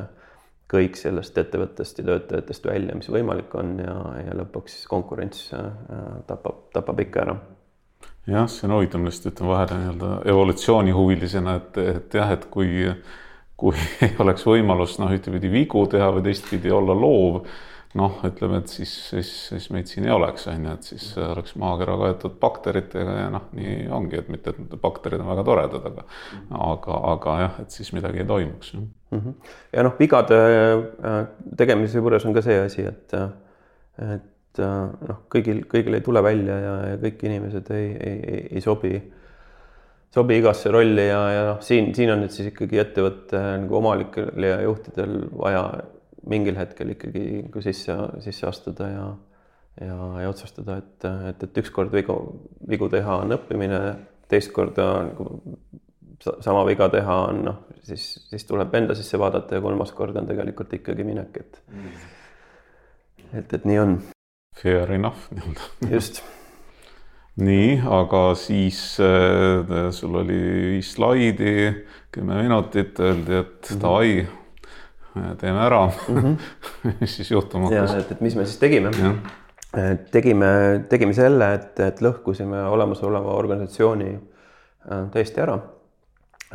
kõik sellest ettevõttest ja töötajatest välja, mis võimalik on ja, ja lõpuks konkurents äh, tapab, tapab ikka ära. jah, see on huvitav, ma lihtsalt ütlen vahele nii-öelda evolutsioonihuvilisena, et, et jah, et kui, kui oleks võimalust noh, ühtepidi vigu teha või teistpidi olla loov noh, ütleme, et siis, siis, siis meid siin ei oleks, on ju, et siis oleks maakera kaetud bakteritega ja noh, nii ongi, et mitte, et bakterid on väga toredad, aga aga, aga jah, et siis midagi ei toimuks. -hmm. ja noh, vigade äh, tegemise juures on ka see asi, et, et äh, noh, kõigil, kõigil ei tule välja ja, ja kõik inimesed ei, ei, ei, ei sobi sobi igasse rolli ja, ja noh, siin, siin on nüüd siis ikkagi ettevõtte nagu omanikel ja juhtidel vaja mingil hetkel ikkagi nagu sisse, sisse astuda ja, ja, ja otsustada, et, et, et ükskord vigu, vigu teha on õppimine, teist korda nagu sama viga teha on noh, siis, siis tuleb enda sisse vaadata ja kolmas kord on tegelikult ikkagi minek, et mm. et, et nii on. Fair enough nii-öelda. just nii, aga siis äh, sul oli viis slaidi, kümme minutit, öeldi, et mhm. davai mm -hmm teeme ära mm. -hmm. siis juhtuma hakkas? et, et mis me siis tegime? tegime, tegime selle, et, et lõhkusime olemasoleva organisatsiooni äh, täiesti ära.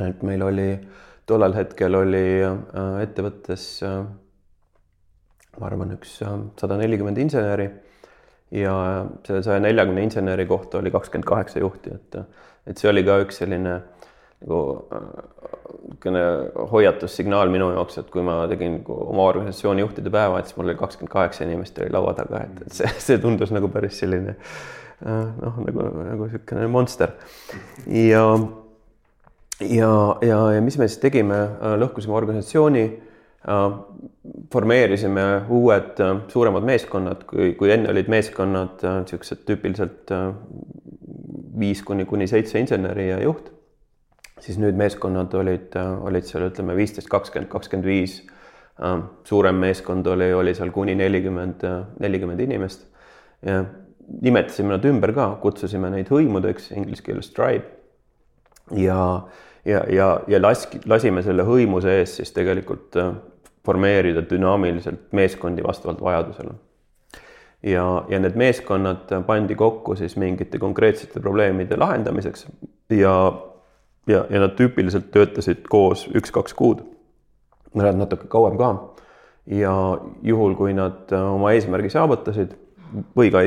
et meil oli tollel hetkel oli äh, ettevõttes äh, ma arvan, üks sada nelikümmend inseneri ja selle saja neljakümne inseneri kohta oli kakskümmend kaheksa juhti, et, et see oli ka üks selline nagu niisugune hoiatussignaal minu jaoks, et kui ma tegin nagu oma organisatsiooni juhtide päeva, et siis mul oli kakskümmend kaheksa inimest oli laua taga, et, et see, see tundus nagu päris selline noh, nagu, nagu niisugune monster. ja, ja, ja, ja mis me siis tegime, lõhkusime organisatsiooni, formeerisime uued suuremad meeskonnad, kui, kui enne olid meeskonnad niisugused tüüpiliselt viis kuni, kuni seitse inseneri ja juht siis nüüd meeskonnad olid, olid seal ütleme viisteist, kakskümmend, kakskümmend viis. suurem meeskond oli, oli seal kuni nelikümmend, nelikümmend inimest. nimetasime nad ümber ka, kutsusime neid hõimudeks, inglise keeles tribe. ja, ja, ja, ja laski, lasime selle hõimuse ees siis tegelikult äh, formeerida dünaamiliselt meeskondi vastavalt vajadusele ja, ja need meeskonnad pandi kokku siis mingite konkreetsete probleemide lahendamiseks ja ja, ja nad tüüpiliselt töötasid koos üks-kaks kuud, mõned natuke kauem ka. ja juhul, kui nad äh, oma eesmärgi saavutasid või ka,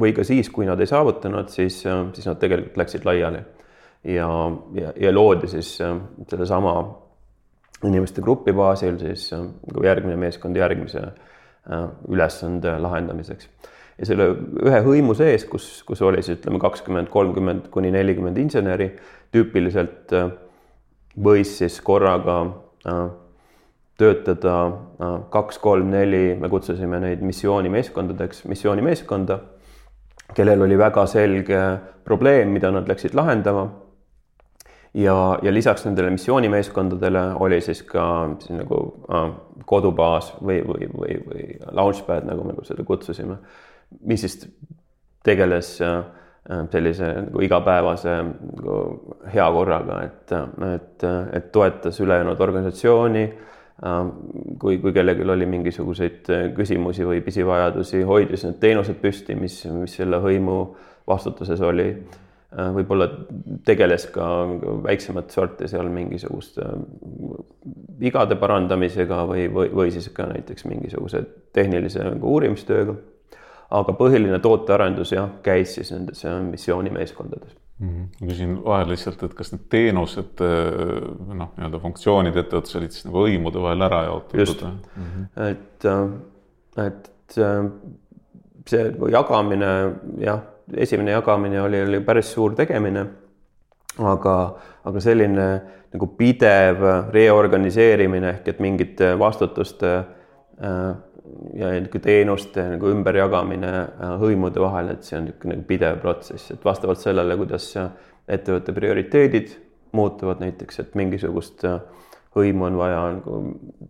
või ka siis, kui nad ei saavutanud, siis, äh, siis nad tegelikult läksid laiali. ja, ja, ja loodi siis äh, sellesama inimeste grupi baasil siis järgmine meeskond järgmise ülesande lahendamiseks. Ja selle ühe hõimu sees, kus, kus oli siis ütleme kakskümmend, kolmkümmend kuni nelikümmend inseneri, tüüpiliselt äh, võis siis korraga äh, töötada äh, kaks, kolm, neli, me kutsusime neid missioonimeeskondadeks, missioonimeeskonda, kellel oli väga selge probleem, mida nad läksid lahendama. ja, ja lisaks nendele missioonimeeskondadele oli siis ka siis nagu kodubaas või, või, või, või launchpad, nagu me seda kutsusime, mis siis tegeles äh, sellise nagu igapäevase nagu hea korraga, et, et, et toetas ülejäänud organisatsiooni Ähm, kui, kui kellelgi oli mingisuguseid äh, küsimusi või pisivajadusi, hoidis need teenused püsti, mis, mis selle hõimu vastutuses oli. Äh, võib-olla tegeles ka väiksemat sorti seal mingisuguste äh, vigade parandamisega või, või, või siis ka näiteks mingisuguse tehnilise nagu uurimistööga. Aga põhiline tootearendus jah, käis siis nendes missioonimeeskondades Mhm. ma küsin vahel lihtsalt, et kas need teenused äh, noh, nii-öelda funktsioonid ettevõttes olid siis nagu hõimude vahel ära jaotatud? just mm, -hmm. et, äh, et äh, see jagamine jah, esimene jagamine oli, oli päris suur tegemine. aga, aga selline nagu pidev reorganiseerimine ehk et mingite vastutuste ja niisugune teenuste nagu ümberjagamine äh, hõimude vahel, et see on niisugune nagu pidev protsess, et vastavalt sellele, kuidas ettevõtte prioriteedid muutuvad näiteks, et mingisugust äh, hõimu on vaja nagu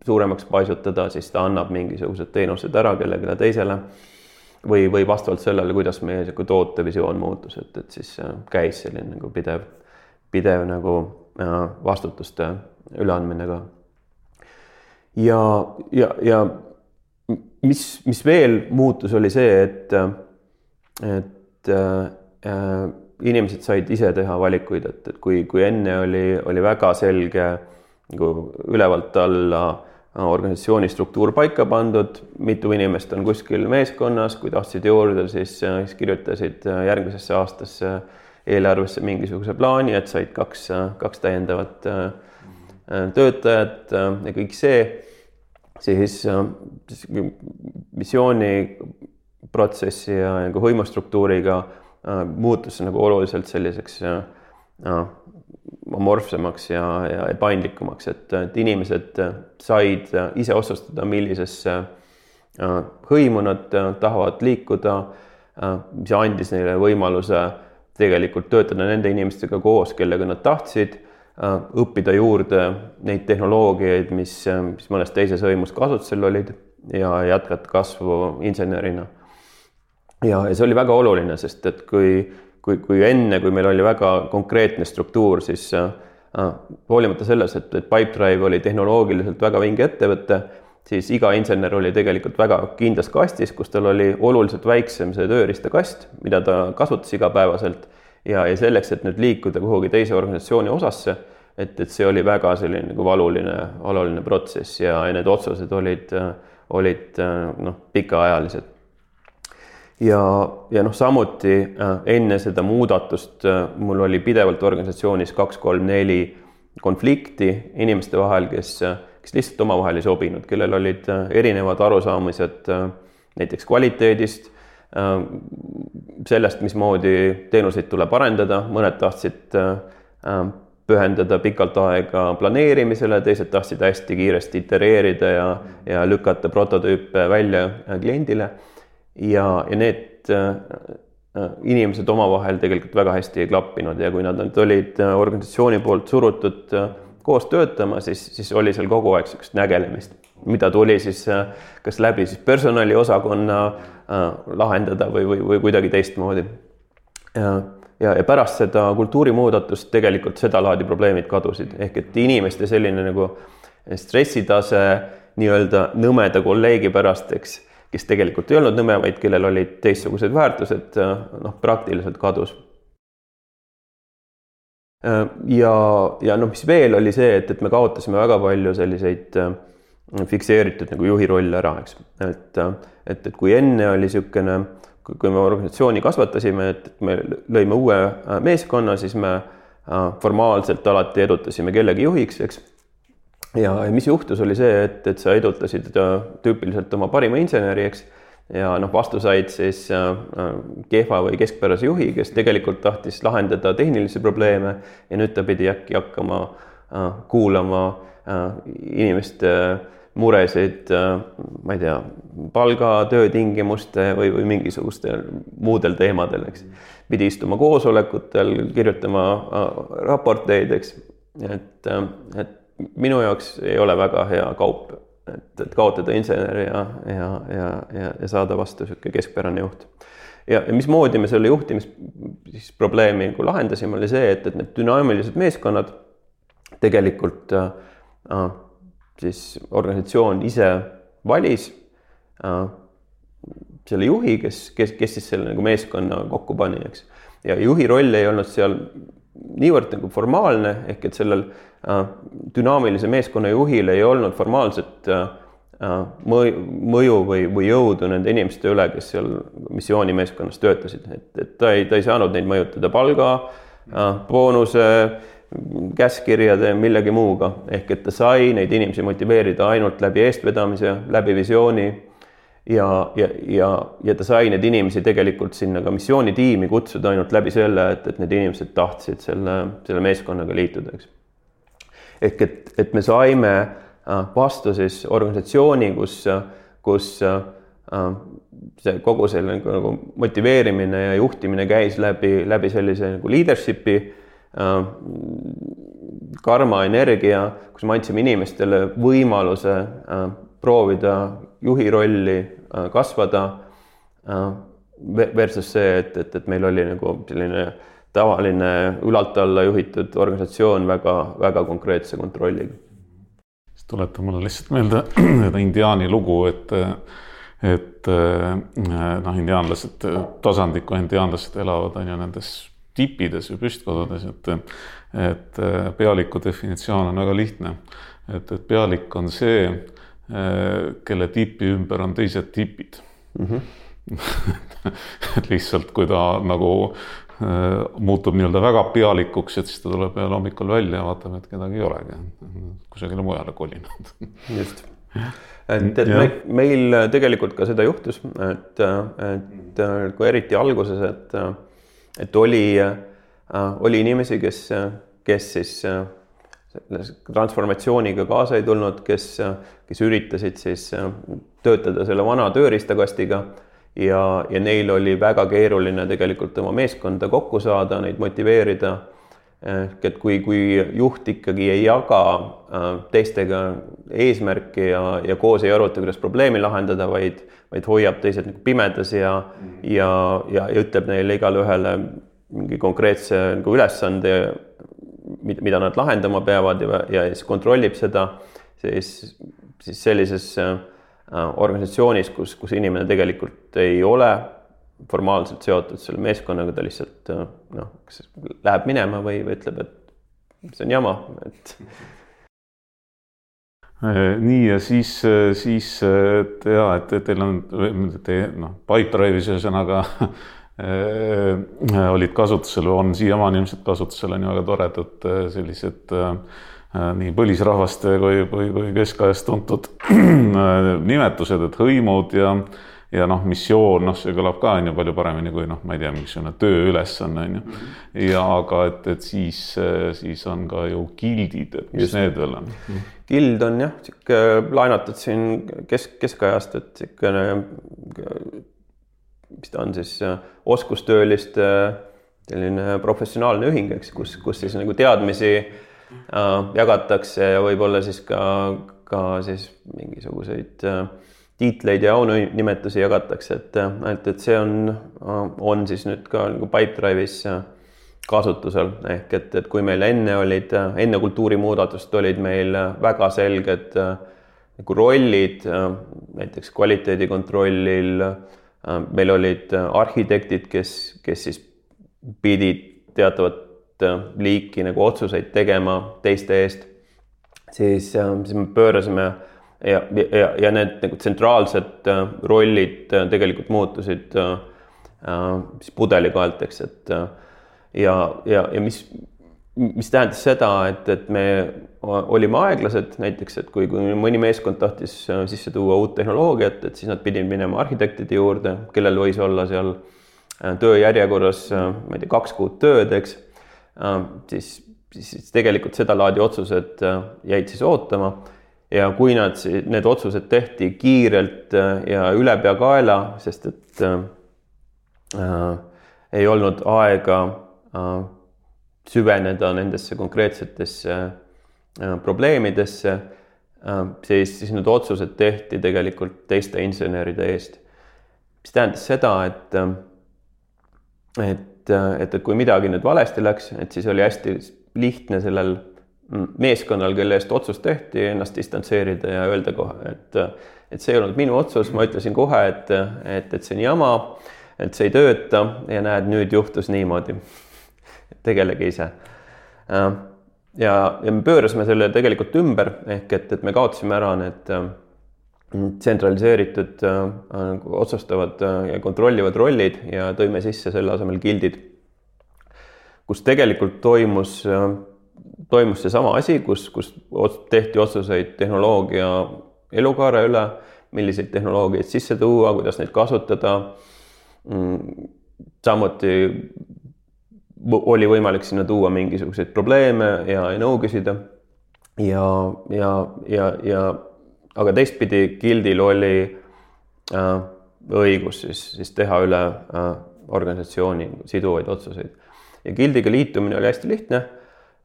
suuremaks paisutada, siis ta annab mingisugused teenused ära kellelegi teisele. või, või vastavalt sellele, kuidas meie niisugune tootevisioon muutus, et, et siis äh, käis selline nagu pidev, pidev nagu vastutuste üleandmine ka. ja, ja, ja mis, mis veel muutus, oli see, et, et äh, inimesed said ise teha valikuid, et, et kui, kui enne oli, oli väga selge nagu ülevalt alla organisatsiooni struktuur paika pandud, mitu inimest on kuskil meeskonnas, kui tahtsid juurde, siis, siis kirjutasid järgmisesse aastasse eelarvesse mingisuguse plaani, et said kaks, kaks täiendavat äh, töötajat ja kõik see siis, siis missiooniprotsessi ja nagu hõimustruktuuriga äh, muutus nagu oluliselt selliseks äh, amorfsemaks ja, ja paindlikumaks, et, et inimesed said ise otsustada, millisesse äh, hõimu nad tahavad liikuda, mis andis neile võimaluse tegelikult töötada nende inimestega koos, kellega nad tahtsid Äh, õppida juurde neid tehnoloogiaid, mis, mis mõnes teises hõimus kasutusel olid ja jätkata kasvu insenerina. ja, ja see oli väga oluline, sest et kui, kui, kui enne, kui meil oli väga konkreetne struktuur, siis äh, hoolimata selles, et, et Pipedrive oli tehnoloogiliselt väga vinge ettevõte, siis iga insener oli tegelikult väga kindlas kastis, kus tal oli oluliselt väiksem see tööriistakast, mida ta kasutas igapäevaselt ja, ja selleks, et nüüd liikuda kuhugi teise organisatsiooni osasse, et, et see oli väga selline nagu valuline, valuline protsess ja, ja need otsused olid, olid noh, pikaajalised. ja, ja noh, samuti enne seda muudatust mul oli pidevalt organisatsioonis kaks-kolm-neli konflikti inimeste vahel, kes, kes lihtsalt omavahel ei sobinud, kellel olid erinevad arusaamised näiteks kvaliteedist sellest, mismoodi teenuseid tuleb arendada, mõned tahtsid äh, pühendada pikalt aega planeerimisele, teised tahtsid hästi kiiresti itereerida ja, ja lükata prototüüpe välja kliendile. ja, ja need äh, inimesed omavahel tegelikult väga hästi ei klappinud ja kui nad nüüd olid organisatsiooni poolt surutud koos töötama, siis, siis oli seal kogu aeg niisugust nägelemist, mida tuli siis kas läbi siis personaliosakonna Äh, lahendada või, või, või kuidagi teistmoodi. ja, ja, ja pärast seda kultuurimuudatust tegelikult sedalaadi probleemid kadusid, ehk et inimeste selline nagu stressitase nii-öelda nõmeda kolleegi pärast, eks, kes tegelikult ei olnud nõme, vaid kellel olid teistsugused väärtused, äh, noh, praktiliselt kadus äh, ja, ja noh, mis veel oli see, et, et me kaotasime väga palju selliseid fikseeritud nagu juhi roll ära, eks, et et, et kui enne oli niisugune, kui me organisatsiooni kasvatasime, et me lõime uue äh, meeskonna, siis me äh, formaalselt alati edutasime kellegi juhiks, eks. ja, mis juhtus, oli see, et, et sa edutasid äh, tüüpiliselt oma parima inseneri, eks, ja noh, vastu said siis kehva või keskpärase juhi, kes tegelikult tahtis lahendada tehnilisi probleeme ja nüüd ta pidi äkki hakkama kuulama inimeste muresid, ma ei tea, palga, töötingimuste või, või mingisugustel muudel teemadel, eks. pidi istuma koosolekutel, kirjutama raporteid, eks. et, et minu jaoks ei ole väga hea kaup, et, et kaotada insener ja, ja, ja, ja, ja saada vastu niisugune keskpärane juht. ja, ja mismoodi me selle juhtimis siis probleemi nagu lahendasime, oli see, et, et need dünaamilised meeskonnad tegelikult äh, siis organisatsioon ise valis äh, selle juhi, kes, kes, kes siis selle nagu meeskonna kokku pani, eks. ja juhi roll ei olnud seal niivõrd nagu formaalne ehk et sellel äh, dünaamilise meeskonna juhil ei olnud formaalset äh, äh, mõju või, või jõudu nende inimeste üle, kes seal missioonimeeskonnas töötasid, et, et ta ei, ta ei saanud neid mõjutada palga, boonuse, käskkirjade, millegi muuga, ehk et ta sai neid inimesi motiveerida ainult läbi eestvedamise, läbi visiooni ja, ja, ja, ja ta sai neid inimesi tegelikult sinna ka missioonitiimi kutsuda ainult läbi selle, et, et need inimesed tahtsid selle, selle meeskonnaga liituda, eks. ehk et, et me saime äh, vastu siis organisatsiooni, kus, kus äh, see kogu selle nagu, motiveerimine ja juhtimine käis läbi, läbi sellise nagu leadership'i karma energia, kus me andsime inimestele võimaluse proovida juhi rolli, äh, kasvada. Äh, versus see, et, et, et meil oli nagu selline tavaline ülalt alla juhitud organisatsioon väga-väga konkreetse kontrolliga. siis tuleta mulle lihtsalt meelde indiaani lugu, et, et noh, indiaanlased, tasandliku indiaanlased elavad on ju nendes tipides või püstkodudes, et, et pealiku definitsioon on väga lihtne. et, et pealik on see Äh, kelle tipi ümber on teised tipid mm. -hmm. et lihtsalt, kui ta nagu äh, muutub nii-öelda väga pealikuks, et siis ta tuleb ühel hommikul välja ja vaatab, et kedagi ei olegi, kusagile mujale kolinud. just, et, et me, meil tegelikult ka seda juhtus, et, et kui eriti alguses, et, et oli, oli inimesi, kes, kes siis transformatsiooniga kaasa ei tulnud, kes, kes üritasid siis äh, töötada selle vana tööriistakastiga ja, ja neil oli väga keeruline tegelikult oma meeskonda kokku saada, neid motiveerida. Ehk et kui, kui juht ikkagi ei jaga äh, teistega eesmärki ja, ja koos ei aruta, kuidas probleemi lahendada, vaid, vaid hoiab teised nagu pimedas ja mm, -hmm. ja, ja, ja ütleb neile igale ühele mingi konkreetse nagu ülesande mida nad lahendama peavad ja, ja siis kontrollib seda, siis, siis sellises äh, organisatsioonis, kus, kus inimene tegelikult ei ole formaalselt seotud selle meeskonnaga, ta lihtsalt äh, noh, kas läheb minema või, või ütleb, et see on jama, et äh, nii ja siis, siis et ja, et teil on, te noh, Pipedrive'is ühesõnaga Äh, olid kasutusel, on siiamaani ilmselt kasutusel, on ju väga toredad äh, sellised äh, nii põlisrahvaste kui, kui, kui keskajast tuntud nimetused, et hõimud ja ja noh, missioon, noh, see kõlab ka on ju palju paremini kui noh, ma ei tea, mingisugune tööülesanne on ju. ja aga et, et siis, siis on ka ju gildid, et mis Just. need veel on? gild on jah, sihuke laenatud siin kesk, keskajast, et siukene mis ta on siis, oskustööliste selline professionaalne ühing, eks, kus, kus siis nagu teadmisi äh, jagatakse ja võib-olla siis ka, ka siis mingisuguseid äh, tiitleid ja aunimetusi jagatakse, et, äh, et, see on, on siis nüüd ka nagu Pipedrive'is kasutusel. Ehk et, et kui meil enne olid, enne kultuurimuudatust olid meil väga selged nagu rollid näiteks kvaliteedikontrollil meil olid arhitektid, kes, kes siis pidid teatavat liiki nagu otsuseid tegema teiste eest, siis, siis me pöörasime ja, ja, ja need nagu tsentraalsed rollid tegelikult muutusid siis pudelikaelteks, et ja, ja, ja mis mis tähendas seda, et, et me olime aeglased, näiteks et kui, kui mõni meeskond tahtis sisse tuua uut tehnoloogiat, et siis nad pidid minema arhitektide juurde, kellel võis olla seal tööjärjekorras, ma ei tea, kaks kuud tööd, eks. siis, siis tegelikult sedalaadi otsused jäid siis ootama ja kui nad, need otsused tehti kiirelt ja ülepeakaela, sest et äh, ei olnud aega äh, süveneda nendesse konkreetsetesse äh, probleemidesse äh,, siis, siis need otsused tehti tegelikult teiste inseneride eest. mis tähendas seda, et, äh, et, äh, et, et kui midagi nüüd valesti läks, et siis oli hästi lihtne sellel meeskonnal, kelle eest otsus tehti, ennast distantseerida ja öelda kohe, et et see ei olnud minu otsus, ma ütlesin kohe, et, et, et see on jama et see ei tööta ja näed, nüüd juhtus niimoodi. tegelege ise. Äh, ja, ja me pöörasime selle tegelikult ümber ehk et, et me kaotasime ära need äh, tsentraliseeritud äh, nagu otsustavad ja kontrollivad rollid ja tõime sisse selle asemel gildid, kus tegelikult toimus, toimus seesama asi, kus, kus tehti otsuseid tehnoloogia elukaare üle, milliseid tehnoloogiaid sisse tuua, kuidas neid kasutada Mm, samuti oli võimalik sinna tuua mingisuguseid probleeme ja, nõu küsida. ja, ja, ja, ja aga teistpidi gildil oli äh, õigus siis, siis teha üle äh, organisatsiooni siduvaid otsuseid. ja gildiga liitumine oli hästi lihtne.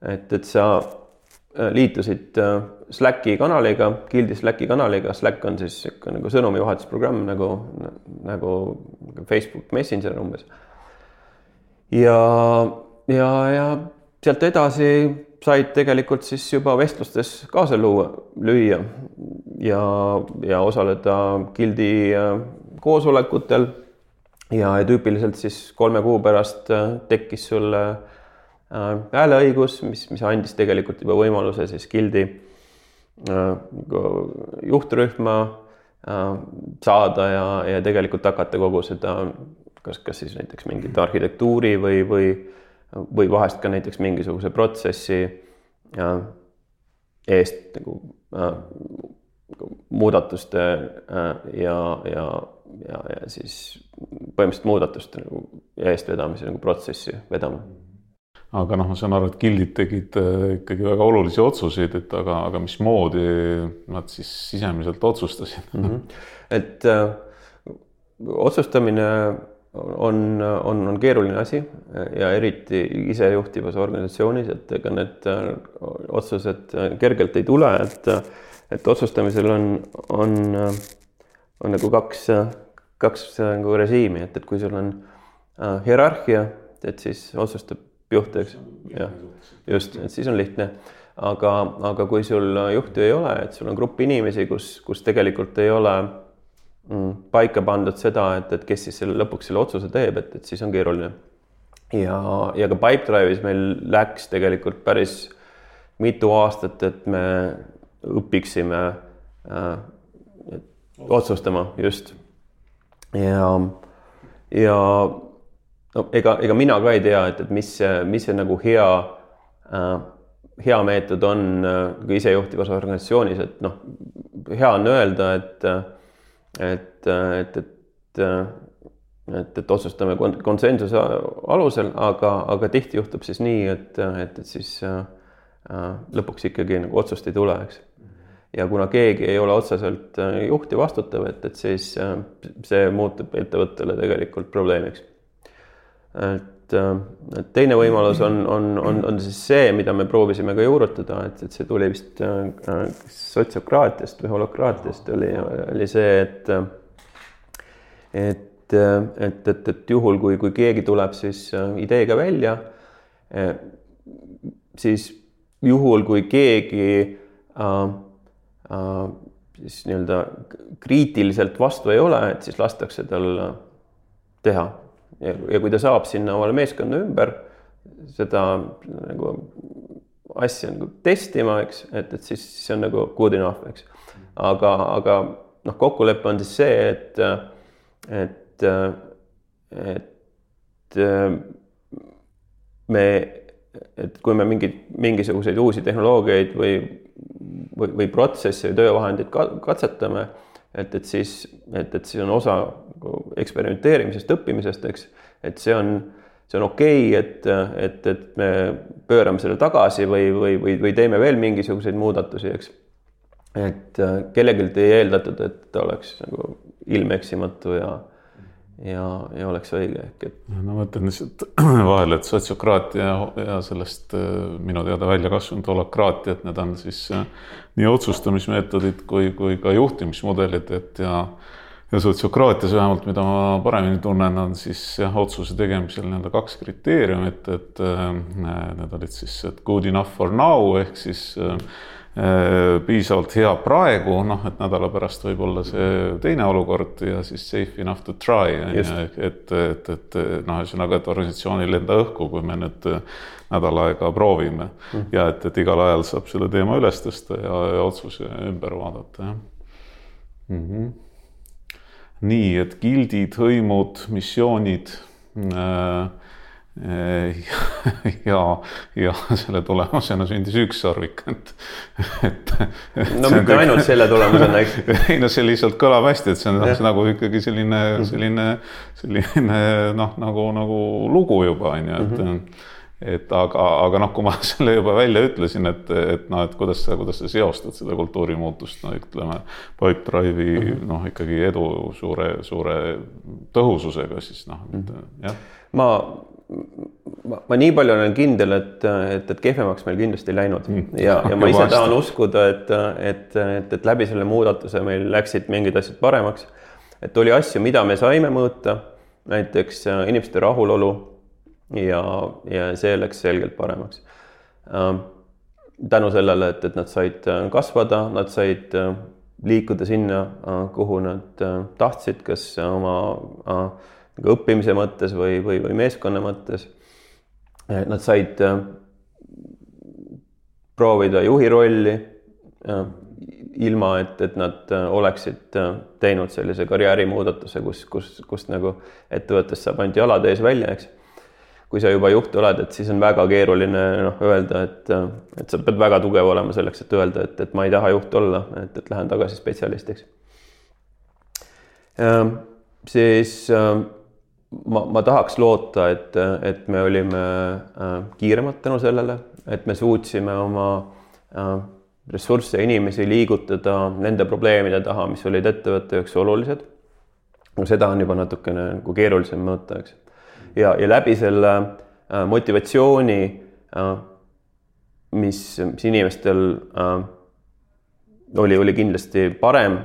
Et, et sa äh, liitusid äh, Slacki kanaliga, Guildi Slacki kanaliga, Slack on siis niisugune nagu sõnumivahetusprogramm nagu, nagu Facebook Messenger umbes. ja, ja, ja sealt edasi said tegelikult siis juba vestlustes kaasa luua, lüüa ja, ja osaleda Guildi äh, koosolekutel. ja, tüüpiliselt siis kolme kuu pärast tekkis sulle äh, hääleõigus, mis, mis andis tegelikult juba võimaluse siis Guildi Äh, juhtrühma äh, saada ja, ja tegelikult hakata kogu seda, kas, kas siis näiteks mingit arhitektuuri või, või, või vahest ka näiteks mingisuguse protsessi äh, eest nagu muudatuste ja, ja, ja, ja siis põhimõtteliselt muudatuste nagu eestvedamise nagu protsessi vedama aga noh, ma saan aru, et gildid tegid äh, ikkagi väga olulisi otsuseid, et aga, aga mismoodi nad siis sisemiselt otsustasid mm? -hmm. et äh, otsustamine on, on, on keeruline asi ja eriti isejuhtivas organisatsioonis, et ega need äh, otsused kergelt ei tule, et, et otsustamisel on, on, on nagu kaks, kaks nagu režiimi, et, et kui sul on hierarhia, et siis otsustab juht, eks, jah, just, et siis on lihtne. aga, aga kui sul juhti ei ole, et sul on grupp inimesi, kus, kus tegelikult ei ole mm, paika pandud seda, et, et kes siis selle lõpuks selle otsuse teeb, et, et siis on keeruline. ja, ja ka Pipedrive'is meil läks tegelikult päris mitu aastat, et me õpiksime äh, otsustama just. ja, ja no ega, ega mina ka ei tea, et, et mis, mis see nagu hea äh,, hea meetod on äh, isejuhtivas organisatsioonis, et noh, hea on öelda, et, et, et, et, et, et otsustame konsensuse alusel, aga, aga tihti juhtub siis nii, et, et, et siis äh, lõpuks ikkagi nagu otsust ei tule, eks. Ja kuna keegi ei ole otseselt äh, juht ja vastutav, et, et siis äh, see muutub ettevõttele tegelikult probleemiks et, äh, et teine võimalus on, on, on, on siis see, mida me proovisime ka juurutada, et, et see tuli vist äh, sotsiokraatiast või holokraatiast oli, oli see, et et, et, et, et juhul, kui, kui keegi tuleb siis äh, ideega välja, siis juhul, kui keegi äh, äh, siis nii-öelda kriitiliselt vastu ei ole, et siis lastakse tal teha ja, ja kui ta saab sinna omale meeskonna ümber seda nagu asja nagu testima, eks, et, et siis see on nagu good enough, eks. aga, aga noh, kokkulepe on siis see, et, et, et me et kui me mingeid, mingisuguseid uusi tehnoloogiaid või, või, või protsesse või töövahendeid katsetame, et, et siis, et, et see on osa nagu eksperimenteerimisest, õppimisest, eks, et see on, see on okei okay,, et, et, et me pöörame selle tagasi või, või, või, või teeme veel mingisuguseid muudatusi, eks. et kellelgi ei eeldatud, et ta oleks nagu ilmeksimatu ja ja, ja oleks õige ehk et. no ma mõtlen lihtsalt vahele, et sotsiokraatia ja, sellest äh, minu teada välja kasvanud holakraatia, et need on siis äh, nii otsustamismeetodid kui, kui ka juhtimismudelid, et ja ja sotsiokraatias vähemalt, mida ma paremini tunnen, on siis jah, otsuse tegemisel nii-öelda kaks kriteeriumit, et äh, need olid siis, et good enough for now ehk siis äh, piisavalt hea praegu, noh, et nädala pärast võib olla see teine olukord ja siis safe enough to try, on ju, et, et, et noh, ühesõnaga, et organisatsioon ei lenda õhku, kui me nüüd nädal aega proovime mm. -hmm. ja et, et igal ajal saab selle teema üles tõsta ja, ja otsuse ümber vaadata, jah mm. -hmm. nii, et gildid, hõimud, missioonid äh, ja, ja selle tulemusena sündis ükssarvik, et, et. no mitte ainult selle tulemusena, eks. ei no see lihtsalt kõlab hästi, et see on see nagu ikkagi selline, selline, selline noh, nagu, nagu lugu juba on ju, et mm. -hmm et aga, aga noh, kui ma selle juba välja ütlesin, et, et noh, et kuidas sa, kuidas sa seostad seda kultuurimuutust, no ütleme, Pipedrive'i mm -hmm. noh, ikkagi edu suure, suure tõhususega, siis noh, et mhm. jah. ma ma, ma nii palju olen kindel, et, et, et kehvemaks meil kindlasti ei läinud mm. ja, ja ma ise tahan uskuda, et, et, et, et läbi selle muudatuse meil läksid mingid asjad paremaks. et oli asju, mida me saime mõõta, näiteks äh, inimeste rahulolu ja, ja see läks selgelt paremaks. Äh, tänu sellele, et, et nad said äh, kasvada, nad said liikuda sinna, kuhu nad tahtsid, kas oma nagu õppimise mõttes või, või, või meeskonna mõttes. Nad said äh, proovida juhi rolli äh, ilma, et, et nad oleksid teinud sellise karjäärimuudatuse, kus, kus, kust nagu ettevõttest saab ainult jalad ees välja, eks. kui sa juba juht oled, et siis on väga keeruline noh, öelda, et, et sa pead väga tugev olema selleks, et öelda, et, et ma ei taha juht olla, et, et lähen tagasi spetsialistiks. siis ma, ma tahaks loota, et, et me olime äh, kiiremad tänu sellele, et me suutsime oma äh, ressursse ja inimesi liigutada nende probleemide taha, mis olid ettevõtte jaoks olulised. no seda on juba natukene nagu keerulisem mõõta, eks. ja, ja läbi selle äh, motivatsiooni, mis, mis inimestel oli, oli kindlasti parem.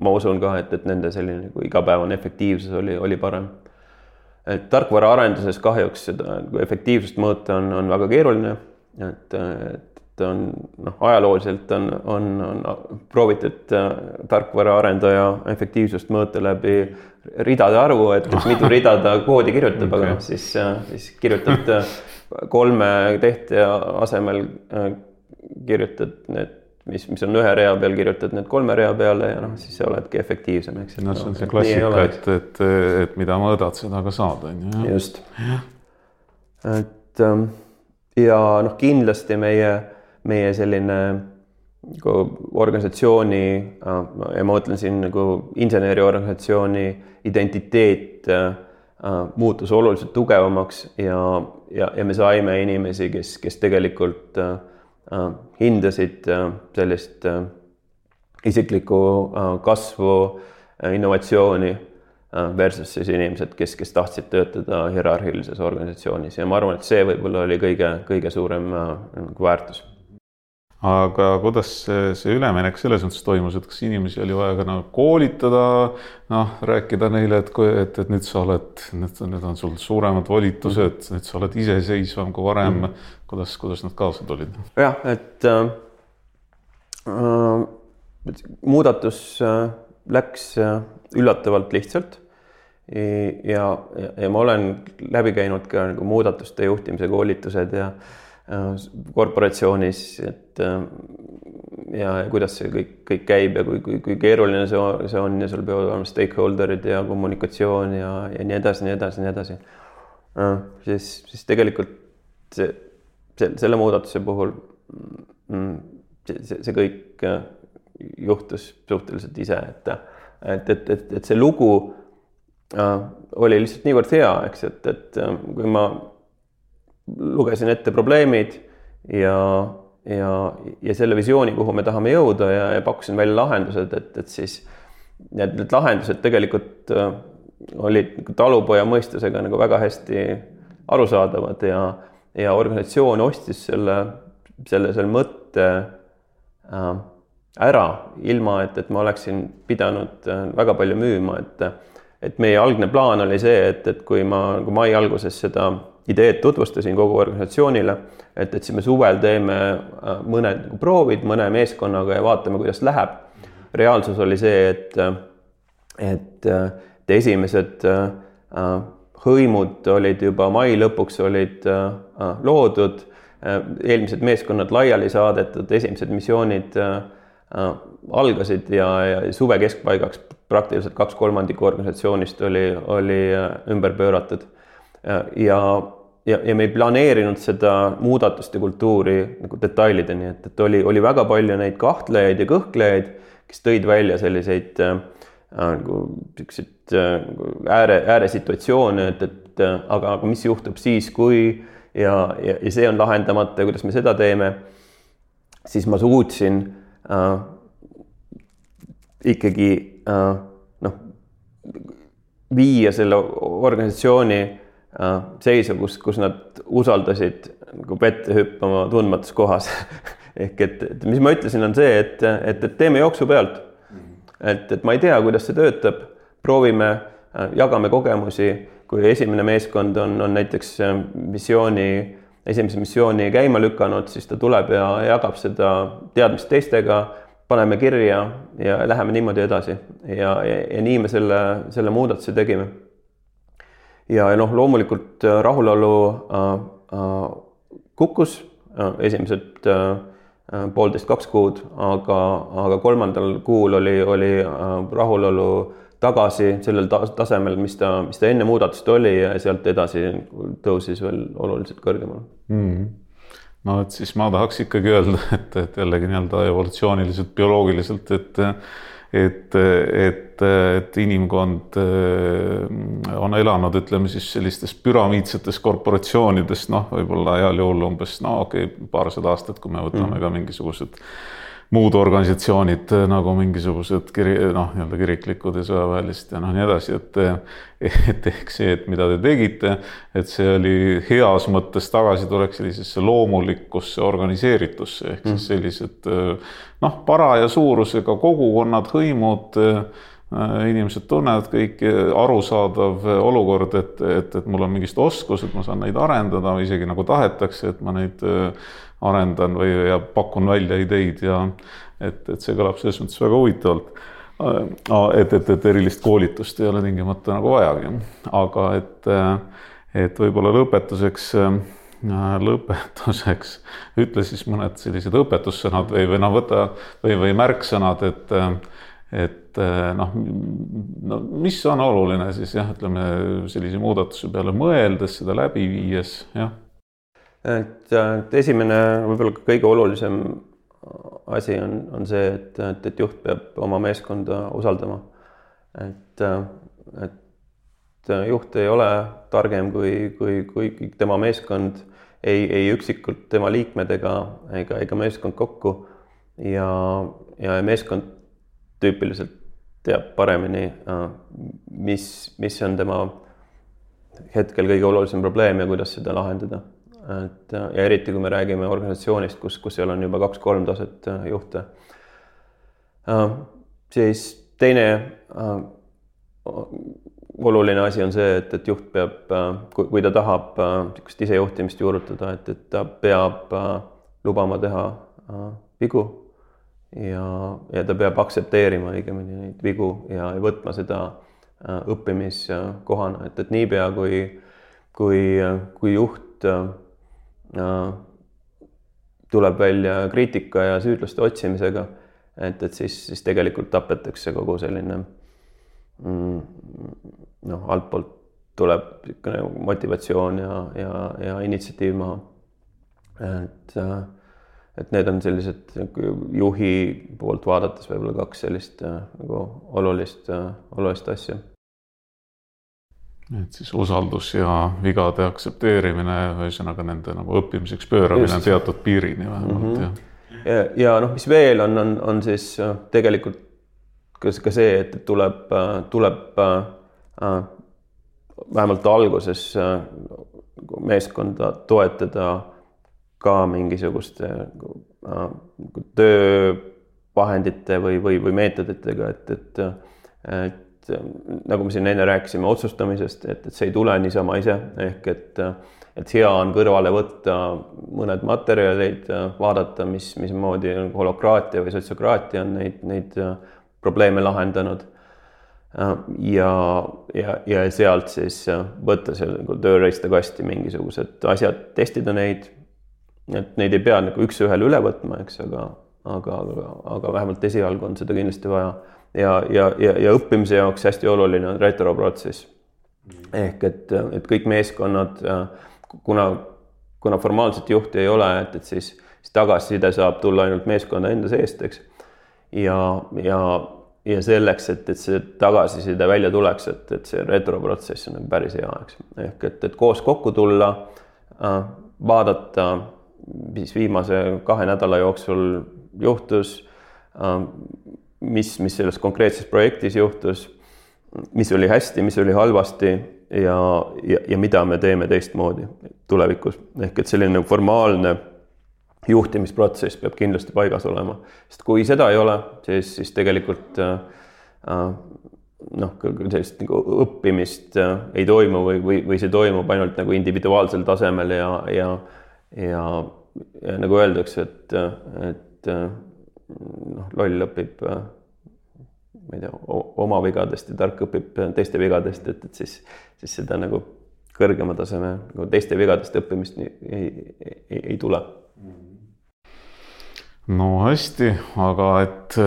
ma usun ka, et, et nende selline nagu igapäevane efektiivsus oli, oli parem et tarkvaraarenduses kahjuks seda nagu efektiivsust mõõta on, on väga keeruline. et, et on noh, ajalooliselt on, on, on proovitud äh, tarkvaraarendaja efektiivsust mõõta läbi ridade arvu, et mitu rida ta koodi kirjutab okay., aga noh, siis, äh, siis kirjutad äh, kolme tehtja asemel kirjutad need mis, mis on ühe rea peal, kirjutad need kolme rea peale ja noh, siis sa oledki efektiivsem, eks. no see on see klassika, et, et, et mida mõõdad, seda ka saad, on ju. just. et ähm, ja noh, kindlasti meie, meie selline nagu organisatsiooni äh, ja ma mõtlen siin nagu inseneriorganisatsiooni identiteet äh, muutus oluliselt tugevamaks ja, ja, ja me saime inimesi, kes, kes tegelikult Äh, hindasid äh, sellist äh, isiklikku kasvu, innovatsiooni versus siis inimesed, kes, kes tahtsid töötada hierarhilises organisatsioonis. Ja ma arvan, et see võib-olla oli kõige, kõige suurem nagu väärtus aga kuidas see, see üleminek selles mõttes toimus, et kas inimesi oli vaja ka nagu koolitada, noh, rääkida neile, et, et, et nüüd sa oled, nüüd, on sul suuremad volitused, nüüd sa oled iseseisvam kui varem. Mm.. kuidas, kuidas nad kaasa tulid? jah, et äh, äh, muudatus äh, läks äh, üllatavalt lihtsalt. Ja, ja, ja ma olen läbi käinud ka nagu muudatuste juhtimise koolitused ja Äh, korporatsioonis, et äh, ja, ja kuidas see kõik, kõik käib ja kui, kui, kui keeruline see, see on ja sul peavad olema stakeholder'id ja kommunikatsioon ja, ja nii edasi, nii edasi, nii edasi. Äh, siis, siis tegelikult see selle muudatuse puhul mm, see, see, see kõik juhtus suhteliselt ise, et, et, et, et, et see lugu äh, oli lihtsalt niivõrd hea, eks, et, et kui ma lugesin ette probleemid ja, ja, ja selle visiooni, kuhu me tahame jõuda ja, ja pakkusin välja lahendused, et, et siis need, need lahendused tegelikult äh, olid nagu talupoja mõistusega nagu väga hästi arusaadavad ja, ja organisatsioon ostis selle, selle, selle mõtte äh, ära, ilma et, et ma oleksin pidanud äh, väga palju müüma, et et meie algne plaan oli see, et, et kui ma nagu mai alguses seda ideed tutvustasin kogu organisatsioonile, et, et siis me suvel teeme äh, mõned nagu proovid mõne meeskonnaga ja vaatame, kuidas läheb. reaalsus oli see, et, et, et esimesed hõimud olid juba mai lõpuks olid loodud, eelmised meeskonnad laiali saadetud, esimesed missioonid algasid ja, ja suve keskpaigaks praktiliselt kaks kolmandikku organisatsioonist oli, oli ümber pööratud ja, ja, ja me ei planeerinud seda muudatuste kultuuri nagu detailideni, et, et oli, oli väga palju neid kahtlejaid ja kõhklejaid, kes tõid välja selliseid äh, nagu siukseid äh, nagu ääre, ääresituatsioone, et, et äh, aga, aga mis juhtub siis, kui ja, ja, ja see on lahendamata, kuidas me seda teeme. siis ma suutsin äh, ikkagi äh, noh, viia selle organisatsiooni Äh, seisu, kus, kus nad usaldasid nagu vette hüppama tundmatus kohas. Ehk et, et mis ma ütlesin, on see, et, et, et teeme jooksu pealt. et, et ma ei tea, kuidas see töötab, proovime, äh, jagame kogemusi, kui esimene meeskond on, on näiteks äh, missiooni, esimese missiooni käima lükanud, siis ta tuleb ja jagab seda teadmist teistega, paneme kirja ja läheme niimoodi edasi. Ja, ja, ja nii me selle, selle muudatuse tegime ja, ja noh, loomulikult äh, rahulolu äh, äh, kukkus äh, esimesed äh, äh, poolteist, kaks kuud, aga, aga kolmandal kuul oli, oli äh, rahulolu tagasi sellel ta tasemel, mis ta, mis ta enne muudatust oli ja sealt edasi tõusis veel oluliselt kõrgemale mm. -hmm no et siis ma tahaks ikkagi öelda, et, et jällegi nii-öelda evolutsiooniliselt, bioloogiliselt, et et, et, et inimkond äh, on elanud, ütleme siis sellistes püramiidsetes korporatsioonides, noh, võib-olla heal juhul umbes no okei okay,, paarsada aastat, kui me võtame mm. ka mingisugused muud organisatsioonid nagu mingisugused kiri, noh, nii-öelda kiriklikud ja sõjaväelised ja noh, nii edasi, et et ehk see, et mida te tegite, et see oli heas mõttes tagasitulek sellisesse loomulikkusse organiseeritusse ehk siis mm. sellised noh, paraja suurusega kogukonnad, hõimud inimesed tunnevad kõiki, arusaadav olukord, et, et, et mul on mingid oskused, ma saan neid arendada või isegi nagu tahetakse, et ma neid arendan või, ja pakun välja ideid ja et, et see kõlab selles mõttes väga huvitavalt. et, et, et erilist koolitust ei ole tingimata nagu vajagi, aga et, et võib-olla lõpetuseks, lõpetuseks ütle siis mõned sellised õpetussõnad või, või noh, võta või, või märksõnad, et et noh, no mis on oluline siis jah, ütleme sellise muudatuse peale mõeldes, seda läbi viies, jah et, et esimene, võib-olla kõige olulisem asi on, on see, et, et, et juht peab oma meeskonda usaldama. et, et juht ei ole targem kui, kui, kui tema meeskond, ei, ei üksikult tema liikmed ega, ega, ega meeskond kokku. ja, ja meeskond tüüpiliselt teab paremini, mis, mis on tema hetkel kõige olulisem probleem ja kuidas seda lahendada et ja eriti, kui me räägime organisatsioonist, kus, kus seal on juba kaks-kolm taset äh, juhte. Äh, siis teine äh, oluline asi on see, et, et juht peab, kui, kui ta tahab niisugust isejuhtimist juurutada, et, et ta peab lubama teha vigu ja, ja ta peab aktsepteerima õigemini neid vigu ja võtma seda õppimiskohana, et, et niipea kui, kui, kui juht tuleb välja kriitika ja süüdlaste otsimisega. et, et siis, siis tegelikult tapetakse kogu selline mm, noh, altpoolt tuleb niisugune motivatsioon ja, ja, ja initsiatiiv maha. et, et need on sellised juhi poolt vaadates võib-olla kaks sellist nagu olulist, olulist asja et siis usaldus ja vigade aktsepteerimine, ühesõnaga nende nagu õppimiseks pööramine Just. teatud piirini vähemalt mm, -hmm. jah. ja, ja noh, mis veel on, on, on siis tegelikult ka, ka see, et tuleb, tuleb äh, vähemalt alguses äh, meeskonda toetada ka mingisuguste äh, töövahendite või, või, või meetoditega, et, et, et nagu me siin enne rääkisime otsustamisest, et, et see ei tule niisama ise ehk et, et hea on kõrvale võtta mõned materjalid, vaadata, mis, mismoodi holokraatia või sotsiokraatia on neid, neid probleeme lahendanud. ja, ja, ja sealt siis võtta seal nagu tööriistakasti mingisugused asjad, testida neid. et neid ei pea nagu üks-ühele üle võtma, eks, aga, aga, aga vähemalt esialgu on seda kindlasti vaja ja, ja, ja, ja õppimise jaoks hästi oluline on retroprotsess. ehk et, et kõik meeskonnad, kuna, kuna formaalset juhti ei ole, et, et siis, siis tagasiside saab tulla ainult meeskonna enda seest, eks. ja, ja, ja selleks, et, et see tagasiside välja tuleks, et, et see retroprotsess on nagu päris hea, eks. ehk et, et koos kokku tulla, vaadata, mis viimase kahe nädala jooksul juhtus mis, mis selles konkreetses projektis juhtus, mis oli hästi, mis oli halvasti ja, ja, ja mida me teeme teistmoodi tulevikus. ehk et selline formaalne juhtimisprotsess peab kindlasti paigas olema, sest kui seda ei ole, siis, siis tegelikult äh, äh noh, sellist nagu õppimist äh, ei toimu või, või, või see toimub ainult nagu individuaalsel tasemel ja, ja, ja, ja nagu öeldakse, et, et äh, noh, loll õpib, äh, ma ei tea, oma vigadest ja tark õpib teiste vigadest, et, et siis, siis seda nagu kõrgema taseme nagu teiste vigadest õppimist ei, ei, ei, ei tule. no hästi, aga et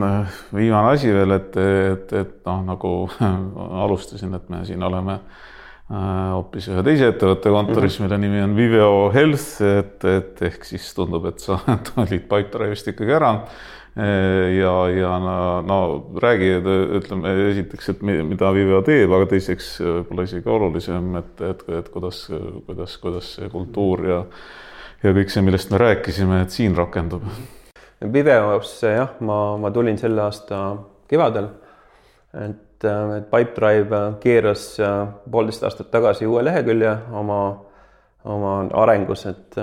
noh, viimane asi veel, et, et, et noh, nagu alustasin, et me siin oleme äh, hoopis ühe teise ettevõtte kontoris mm, -hmm. mille nimi on Viveo Health, et, et ehk siis tundub, et sa olid Pipedrive'ist ikkagi ära ja, ja no, no räägi, ütleme esiteks, et mida Viveo teeb, aga teiseks võib-olla isegi olulisem, et, et, et kuidas, kuidas, kuidas see kultuur ja ja kõik see, millest me rääkisime, et siin rakendub. Viveosse jah, ma, ma tulin selle aasta kevadel, et, et Pipedrive keeras poolteist aastat tagasi uue lehekülje oma, oma arengus, et,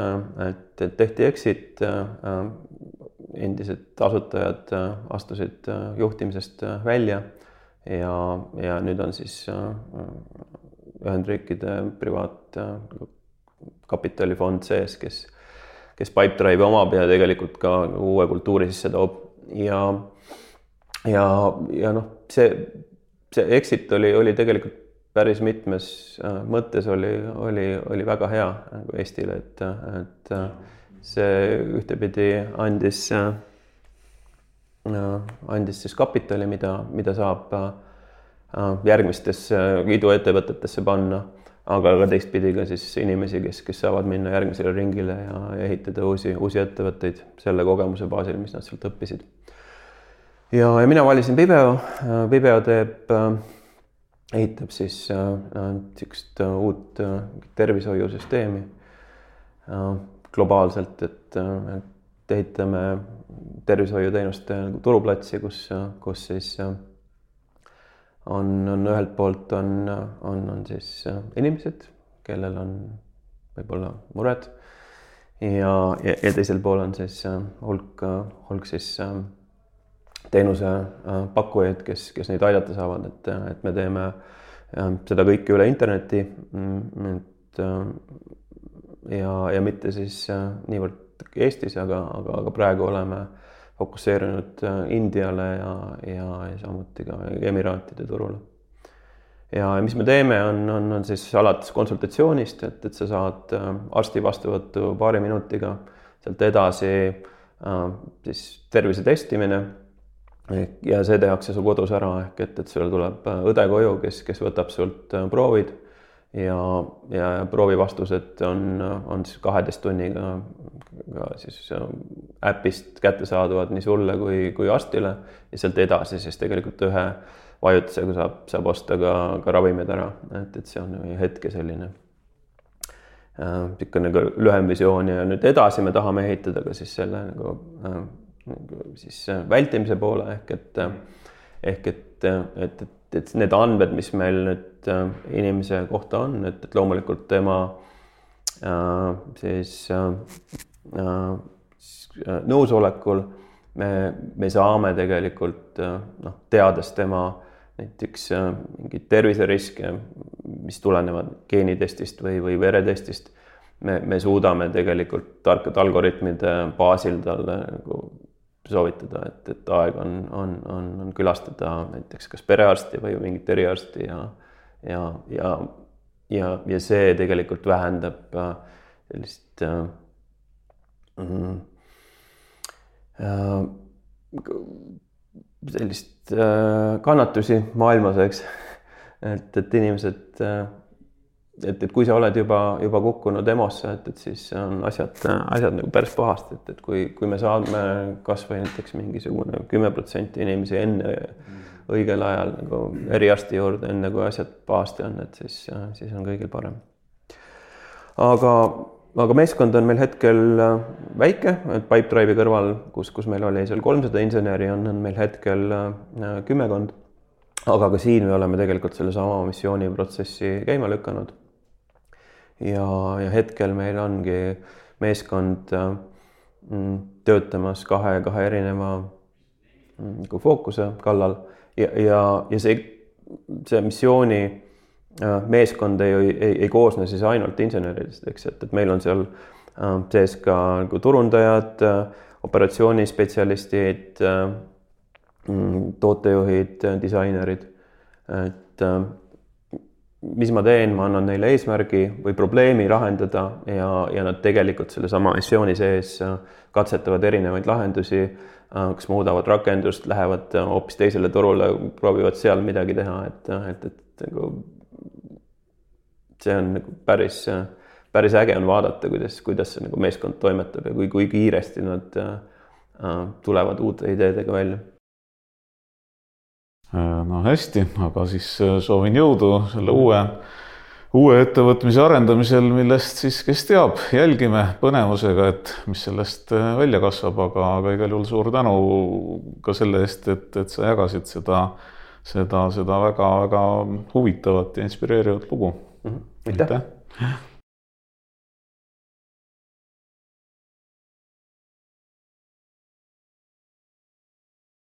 et, et tehti exit endised asutajad äh, astusid äh, juhtimisest äh, välja ja, ja nüüd on siis Ühendriikide privaatkapitalifond sees, kes, kes Pipedrive'i omab ja tegelikult ka uue kultuuri sisse toob. Ja, ja, ja noh, see, see exit oli, oli tegelikult päris mitmes mõttes oli, oli, oli väga hea nagu Eestile, et, et see ühtepidi andis, äh, andis siis kapitali, mida, mida saab äh, järgmistesse iduettevõtetesse panna, aga ka teistpidi ka siis inimesi, kes, kes saavad minna järgmisele ringile ja ehitada uusi, uusi ettevõtteid selle kogemuse baasil, mis nad sealt õppisid. Ja, ja mina valisin Viveo, Viveo teeb ehitab siis niisugust äh, uut äh, tervishoiusüsteemi. Äh, globaalselt, et, et ehitame tervishoiuteenuste nagu turuplatsi, kus, kus siis on, on ühelt poolt on, on, on siis inimesed, kellel on võib-olla mured. Ja, ja, ja teisel pool on siis hulk, hulk siis teenusepakkujaid, kes, kes neid aidata saavad, et, et me teeme seda kõike üle interneti. Mm, et ja, ja mitte siis äh, niivõrd Eestis, aga, aga, aga praegu oleme fokusseerinud äh, Indiale ja, ja, ja samuti ka Emiraatide turule. ja mis me teeme, on, on, on siis alates konsultatsioonist, et, et sa saad äh, arsti vastuvõttu paari minutiga, sealt edasi siis tervise testimine ja see tehakse sul kodus ära, ehk et, et sulle tuleb õde koju, kes, kes võtab sult proovid. Ja, ja proovivastused on, on siis kaheteist tunniga ka siis äpist kättesaadavad nii sulle kui, kui arstile. Ja sealt edasi siis tegelikult ühe vajutusega saab, saab osta ka, ka ravimid ära, et, et see on hetke selline niisugune nagu lühem visioon. Ja nüüd edasi me tahame ehitada ka siis selle nagu äh, siis vältimise poole ehk et ehk et, et, et, et need andmed, mis meil nüüd äh, inimese kohta on, et, et loomulikult tema äh, siis äh, äh, nõusolekul me, me saame tegelikult äh, noh, teades tema näiteks äh, mingeid terviseriske, mis tulenevad geenitestist või, või veretestist, me, me suudame tegelikult tarkade algoritmide baasil talle nagu soovitada, et, et aeg on, on, on, on külastada näiteks kas perearsti või mingit eriarsti ja, ja, ja, ja, ja see tegelikult vähendab äh, sellist äh, mm, äh, sellist äh, kannatusi maailmas, eks. et, et inimesed äh,, et, et kui sa oled juba, juba kukkunud EMO-sse, et, et siis on asjad, asjad nagu päris pahasti, et, et kui, kui me saame kasvõi näiteks mingisugune kümme protsenti inimesi enne õigel ajal nagu eriarsti juurde, enne kui asjad pahasti on, et siis, siis on kõigil parem. aga aga meeskond on meil hetkel väike, et Pipedrive'i kõrval, kus, kus meil oli seal kolmsada inseneri, on, on meil hetkel kümmekond. aga ka siin me oleme tegelikult sellesama missiooniprotsessi käima lükanud. Ja, ja hetkel meil ongi meeskond äh, mm, töötamas kahe, kahe erineva mm, nagu fookuse kallal ja, ja, ja see, see missiooni meeskond ei, ei, ei koosne siis ainult inseneridest, eks, et, et meil on seal äh, sees ka nagu turundajad, äh, operatsioonispetsialistid, äh, mm, tootejuhid, disainerid. et mis ma teen, ma annan neile eesmärgi või probleemi lahendada ja, ja nad tegelikult sellesama missiooni sees katsetavad erinevaid lahendusi, kas muudavad rakendust, lähevad hoopis teisele turule, proovivad seal midagi teha, et, et, et nagu see on nagu päris, päris äge on vaadata, kuidas, kuidas see nagu meeskond toimetab ja kui, kui kiiresti nad äh, tulevad uute ideedega välja. Äh, no hästi, aga siis äh, soovin jõudu selle uue, uue ettevõtmise arendamisel, millest siis, kes teab, jälgime põnevusega, et mis sellest äh, välja kasvab, aga, aga igal juhul suur tänu ka selle eest, et, et sa jagasid seda, seda, seda väga-väga huvitavat ja inspireerivat lugu mm. -hmm. aitäh, aitäh.!